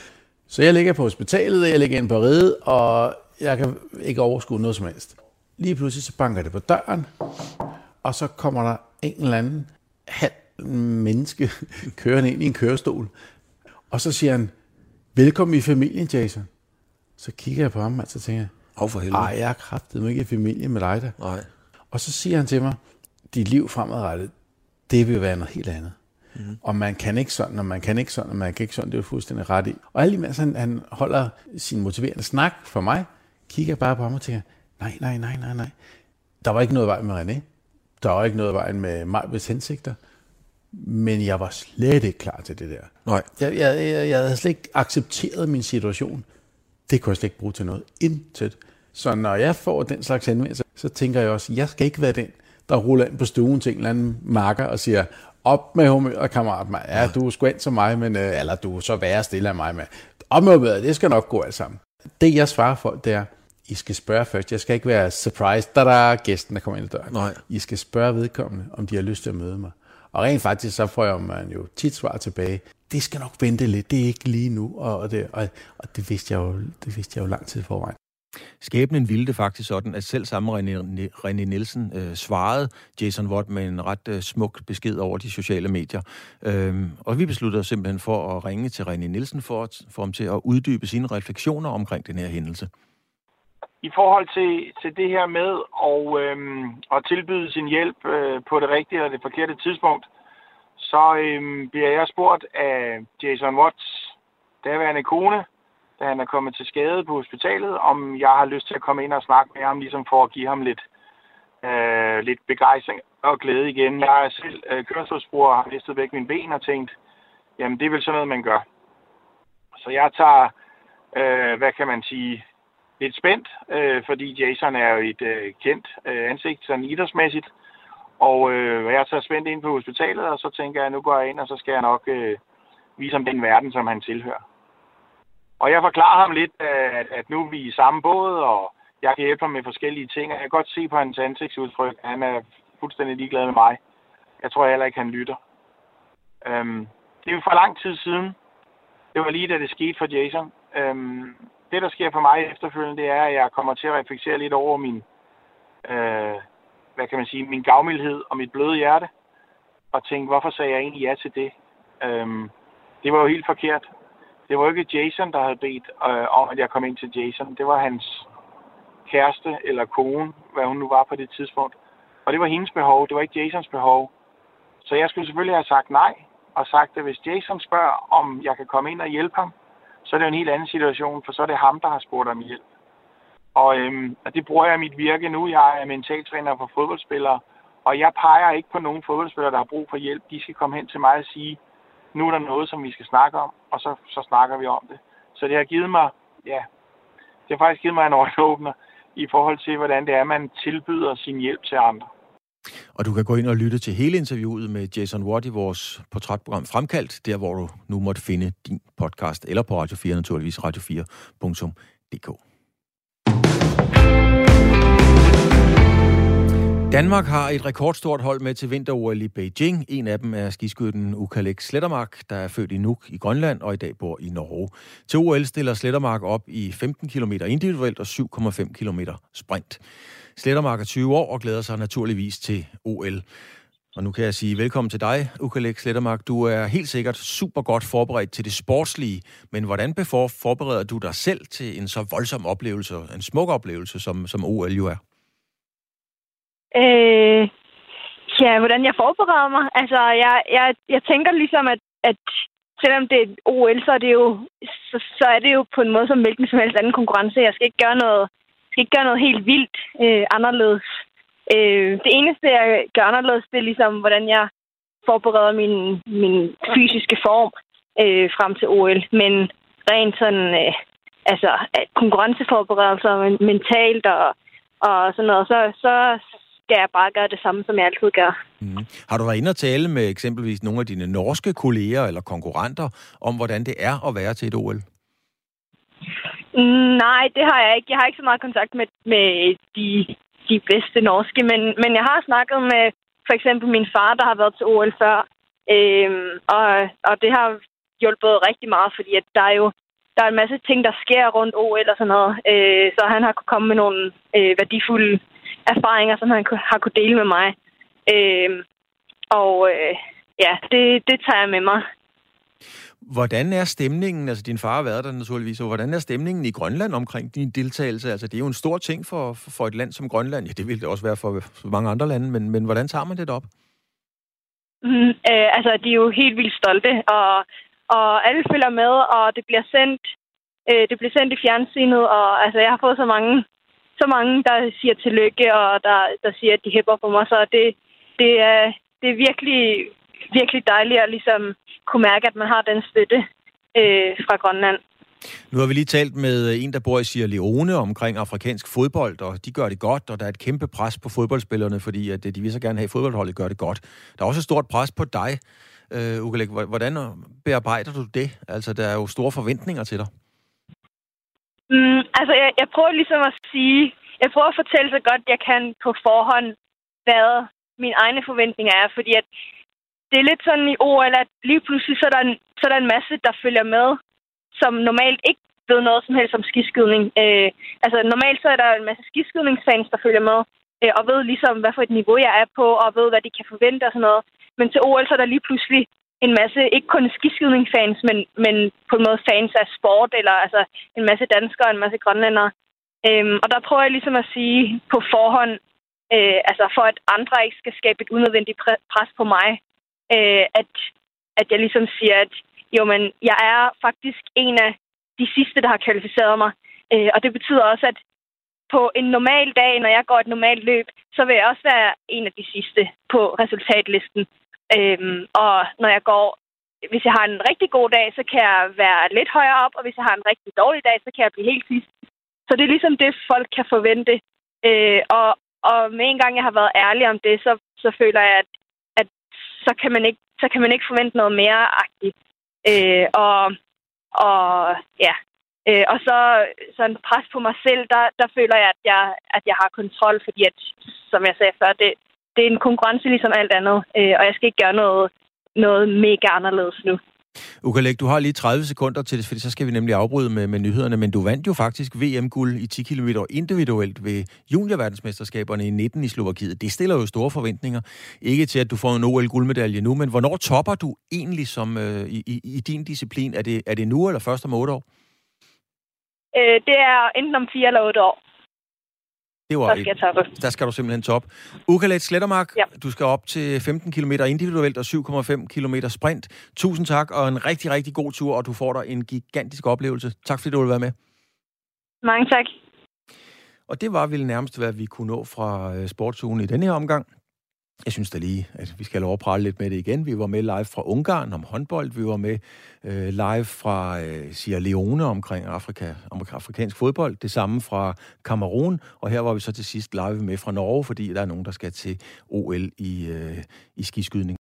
[SPEAKER 10] Så jeg ligger på hospitalet, jeg ligger ind på ride, og jeg kan ikke overskue noget som helst. Lige pludselig så banker det på døren, og så kommer der en eller anden halv menneske [LAUGHS] kørende ind i en kørestol. Og så siger han, velkommen i familien, Jason. Så kigger jeg på ham, og så tænker jeg,
[SPEAKER 2] Af for helvede.
[SPEAKER 10] Ej, jeg er kraftet ikke i familie med dig der.
[SPEAKER 2] Nej.
[SPEAKER 10] Og så siger han til mig, dit liv fremadrettet, det vil være noget helt andet. Mm. Og man kan ikke sådan, og man kan ikke sådan, og man kan ikke sådan, det er fuldstændig ret i. Og alt imens han, han holder sin motiverende snak for mig, kigger jeg bare på ham og tænker, nej, nej, nej, nej, nej. Der var ikke noget vej med René. Der var ikke noget vej med Majbets hensigter. Men jeg var slet ikke klar til det der.
[SPEAKER 2] Nej.
[SPEAKER 10] Jeg, jeg, jeg, jeg havde slet ikke accepteret min situation. Det kunne jeg slet ikke bruge til noget. Intet. Så når jeg får den slags henvendelse, så tænker jeg også, jeg skal ikke være den, der ruller ind på stuen til en eller anden marker og siger, op med humør, kammerat. Man. Ja, du er sgu som mig, men, øh, eller du er så værre stille af mig. Men op med humør, det skal nok gå alt sammen. Det jeg svarer folk, det er, I skal spørge først. Jeg skal ikke være surprised, da der er gæsten, der kommer ind i døren.
[SPEAKER 2] Nej.
[SPEAKER 10] I skal spørge vedkommende, om de har lyst til at møde mig. Og rent faktisk, så får jeg man jo tit svar tilbage. Det skal nok vente lidt, det er ikke lige nu. Og det, og, og det, vidste jeg jo, det vidste jeg jo lang tid forvejen.
[SPEAKER 2] Skæbnen ville det faktisk sådan, at selv samme René, René Nielsen øh, svarede Jason Watt med en ret øh, smuk besked over de sociale medier. Øhm, og vi besluttede os simpelthen for at ringe til René Nielsen for, at, for ham til at uddybe sine refleksioner omkring den her hændelse.
[SPEAKER 11] I forhold til, til det her med at, øhm, at tilbyde sin hjælp øh, på det rigtige eller det forkerte tidspunkt, så øhm, bliver jeg spurgt af Jason Watts daværende kone, da han er kommet til skade på hospitalet, om jeg har lyst til at komme ind og snakke med ham, ligesom for at give ham lidt, øh, lidt begejstring og glæde igen. Jeg er selv øh, kørselsbruger og har mistet væk mine ben og tænkt, jamen det er vel sådan noget, man gør. Så jeg tager, øh, hvad kan man sige, lidt spændt, øh, fordi Jason er jo et øh, kendt øh, ansigt, sådan idrætsmæssigt. Og øh, jeg tager spændt ind på hospitalet, og så tænker jeg, nu går jeg ind, og så skal jeg nok øh, vise ham den verden, som han tilhører. Og jeg forklarer ham lidt, at, at nu er vi i samme båd, og jeg kan hjælpe ham med forskellige ting. Og jeg kan godt se på hans ansigtsudtryk, at han er fuldstændig ligeglad med mig. Jeg tror heller ikke, han lytter. Øhm, det er jo for lang tid siden. Det var lige da det skete for Jason. Øhm, det, der sker for mig efterfølgende, det er, at jeg kommer til at reflektere lidt over min, øh, hvad kan man sige, min gavmildhed og mit bløde hjerte. Og tænke, hvorfor sagde jeg egentlig ja til det? Øhm, det var jo helt forkert det var ikke Jason, der havde bedt øh, om, at jeg kom ind til Jason. Det var hans kæreste eller kone, hvad hun nu var på det tidspunkt. Og det var hendes behov, det var ikke Jasons behov. Så jeg skulle selvfølgelig have sagt nej, og sagt, at hvis Jason spørger, om jeg kan komme ind og hjælpe ham, så er det jo en helt anden situation, for så er det ham, der har spurgt om hjælp. Og, øhm, og det bruger jeg i mit virke nu. Jeg er mentaltræner for fodboldspillere, og jeg peger ikke på nogen fodboldspillere, der har brug for hjælp. De skal komme hen til mig og sige, nu er der noget, som vi skal snakke om, og så, så snakker vi om det. Så det har givet mig, ja, det har faktisk givet mig en øjenåbner i forhold til, hvordan det er, man tilbyder sin hjælp til andre.
[SPEAKER 2] Og du kan gå ind og lytte til hele interviewet med Jason Watt i vores portrætprogram Fremkaldt, der hvor du nu måtte finde din podcast, eller på Radio 4 naturligvis, radio4.dk. Danmark har et rekordstort hold med til vinter-OL i Beijing. En af dem er skiskytten Ukalek Slettermark, der er født i Nuuk i Grønland og i dag bor i Norge. Til OL stiller Slettermark op i 15 km individuelt og 7,5 km sprint. Slettermark er 20 år og glæder sig naturligvis til OL. Og nu kan jeg sige velkommen til dig, Ukalek Slettermark. Du er helt sikkert super godt forberedt til det sportslige, men hvordan forbereder du dig selv til en så voldsom oplevelse, en smuk oplevelse, som, som OL jo er?
[SPEAKER 12] Øh, ja, hvordan jeg forbereder mig? Altså, jeg, jeg, jeg tænker ligesom, at, at selvom det er OL, så er det jo, så, så er det jo på en måde som hvilken som helst anden konkurrence. Jeg skal ikke gøre noget, skal ikke gøre noget helt vildt øh, anderledes. Øh, det eneste, jeg gør anderledes, det er ligesom, hvordan jeg forbereder min, min fysiske form øh, frem til OL. Men rent sådan, øh, altså konkurrenceforberedelser mentalt og, og sådan noget, så, så skal jeg bare gøre det samme, som jeg altid gør.
[SPEAKER 2] Mm. Har du været inde og tale med eksempelvis nogle af dine norske kolleger eller konkurrenter om, hvordan det er at være til et OL?
[SPEAKER 12] Mm, nej, det har jeg ikke. Jeg har ikke så meget kontakt med, med de, de bedste norske, men, men jeg har snakket med for eksempel min far, der har været til OL før, øhm, og, og det har hjulpet rigtig meget, fordi at der er jo der er en masse ting, der sker rundt OL og sådan noget. Øh, så han har kunnet komme med nogle øh, værdifulde erfaringer, som han har kunne dele med mig. Øh, og øh, ja, det, det tager jeg med mig.
[SPEAKER 2] Hvordan er stemningen, altså din far har været der naturligvis, og hvordan er stemningen i Grønland omkring din deltagelse? Altså det er jo en stor ting for, for et land som Grønland. Ja, det vil det også være for, mange andre lande, men, men hvordan tager man det op?
[SPEAKER 12] Mm, øh, altså, de er jo helt vildt stolte, og, og alle følger med, og det bliver sendt, øh, det bliver sendt i fjernsynet, og altså, jeg har fået så mange så mange, der siger tillykke, og der, der siger, at de hæpper på mig. Så det, det, er, det er virkelig, virkelig dejligt at ligesom kunne mærke, at man har den støtte øh, fra Grønland.
[SPEAKER 2] Nu har vi lige talt med en, der bor i Sierra Leone omkring afrikansk fodbold, og de gør det godt, og der er et kæmpe pres på fodboldspillerne, fordi at øh, de vil så gerne have, at fodboldholdet gør det godt. Der er også et stort pres på dig, øh, Ukelek. Hvordan bearbejder du det? Altså, der er jo store forventninger til dig.
[SPEAKER 12] Mm, altså, jeg, jeg prøver ligesom at sige, jeg prøver at fortælle så godt, jeg kan på forhånd, hvad mine egne forventninger er, fordi at det er lidt sådan i OL, at lige pludselig så er, der en, så er der en masse, der følger med, som normalt ikke ved noget som helst om skiskydning. Øh, altså normalt så er der en masse skiskydningsfans, der følger med, øh, og ved ligesom, hvad for et niveau jeg er på, og ved, hvad de kan forvente og sådan noget. Men til OL så er der lige pludselig en masse, ikke kun skiskydningsfans, men, men på en måde fans af sport, eller altså en masse danskere og en masse grønlændere. Øhm, og der prøver jeg ligesom at sige på forhånd, øh, altså for at andre ikke skal skabe et unødvendigt pres på mig, øh, at, at jeg ligesom siger, at jo, men jeg er faktisk en af de sidste, der har kvalificeret mig. Øh, og det betyder også, at på en normal dag, når jeg går et normalt løb, så vil jeg også være en af de sidste på resultatlisten. Øhm, og når jeg går, hvis jeg har en rigtig god dag, så kan jeg være lidt højere op, og hvis jeg har en rigtig dårlig dag, så kan jeg blive helt sidst. Så det er ligesom det, folk kan forvente. Øh, og, og med en gang, jeg har været ærlig om det, så, så føler jeg, at, at så, kan man ikke, så kan man ikke forvente noget mere agtigt. Øh, og, og ja, øh, og så sådan pres på mig selv, der, der føler jeg, at jeg, at jeg har kontrol, fordi at, som jeg sagde før, det, det er en konkurrence ligesom alt andet, øh, og jeg skal ikke gøre noget, noget mega anderledes nu.
[SPEAKER 2] Ukalek, du har lige 30 sekunder til det, for så skal vi nemlig afbryde med, med nyhederne, men du vandt jo faktisk VM-guld i 10 km individuelt ved juniorverdensmesterskaberne i 19 i Slovakiet. Det stiller jo store forventninger. Ikke til, at du får en OL-guldmedalje nu, men hvornår topper du egentlig som, øh, i, i din disciplin? Er det, er det nu eller først om otte år?
[SPEAKER 12] Øh, det er enten om fire eller otte år.
[SPEAKER 2] Det var
[SPEAKER 12] der skal jeg toppe.
[SPEAKER 2] Der skal du simpelthen top. Ukalet Slettermark,
[SPEAKER 12] Ja.
[SPEAKER 2] du skal op til 15 km individuelt og 7,5 km sprint. Tusind tak, og en rigtig, rigtig god tur, og du får dig en gigantisk oplevelse. Tak fordi du ville være med.
[SPEAKER 12] Mange tak.
[SPEAKER 2] Og det var vel nærmest, hvad vi kunne nå fra øh, sportsugen i denne her omgang. Jeg synes da lige, at vi skal lov at prale lidt med det igen. Vi var med live fra Ungarn om håndbold. Vi var med øh, live fra øh, Sierra Leone omkring Afrika, om afrikansk fodbold. Det samme fra Kamerun. Og her var vi så til sidst live med fra Norge, fordi der er nogen, der skal til OL i, øh, i skiskydning.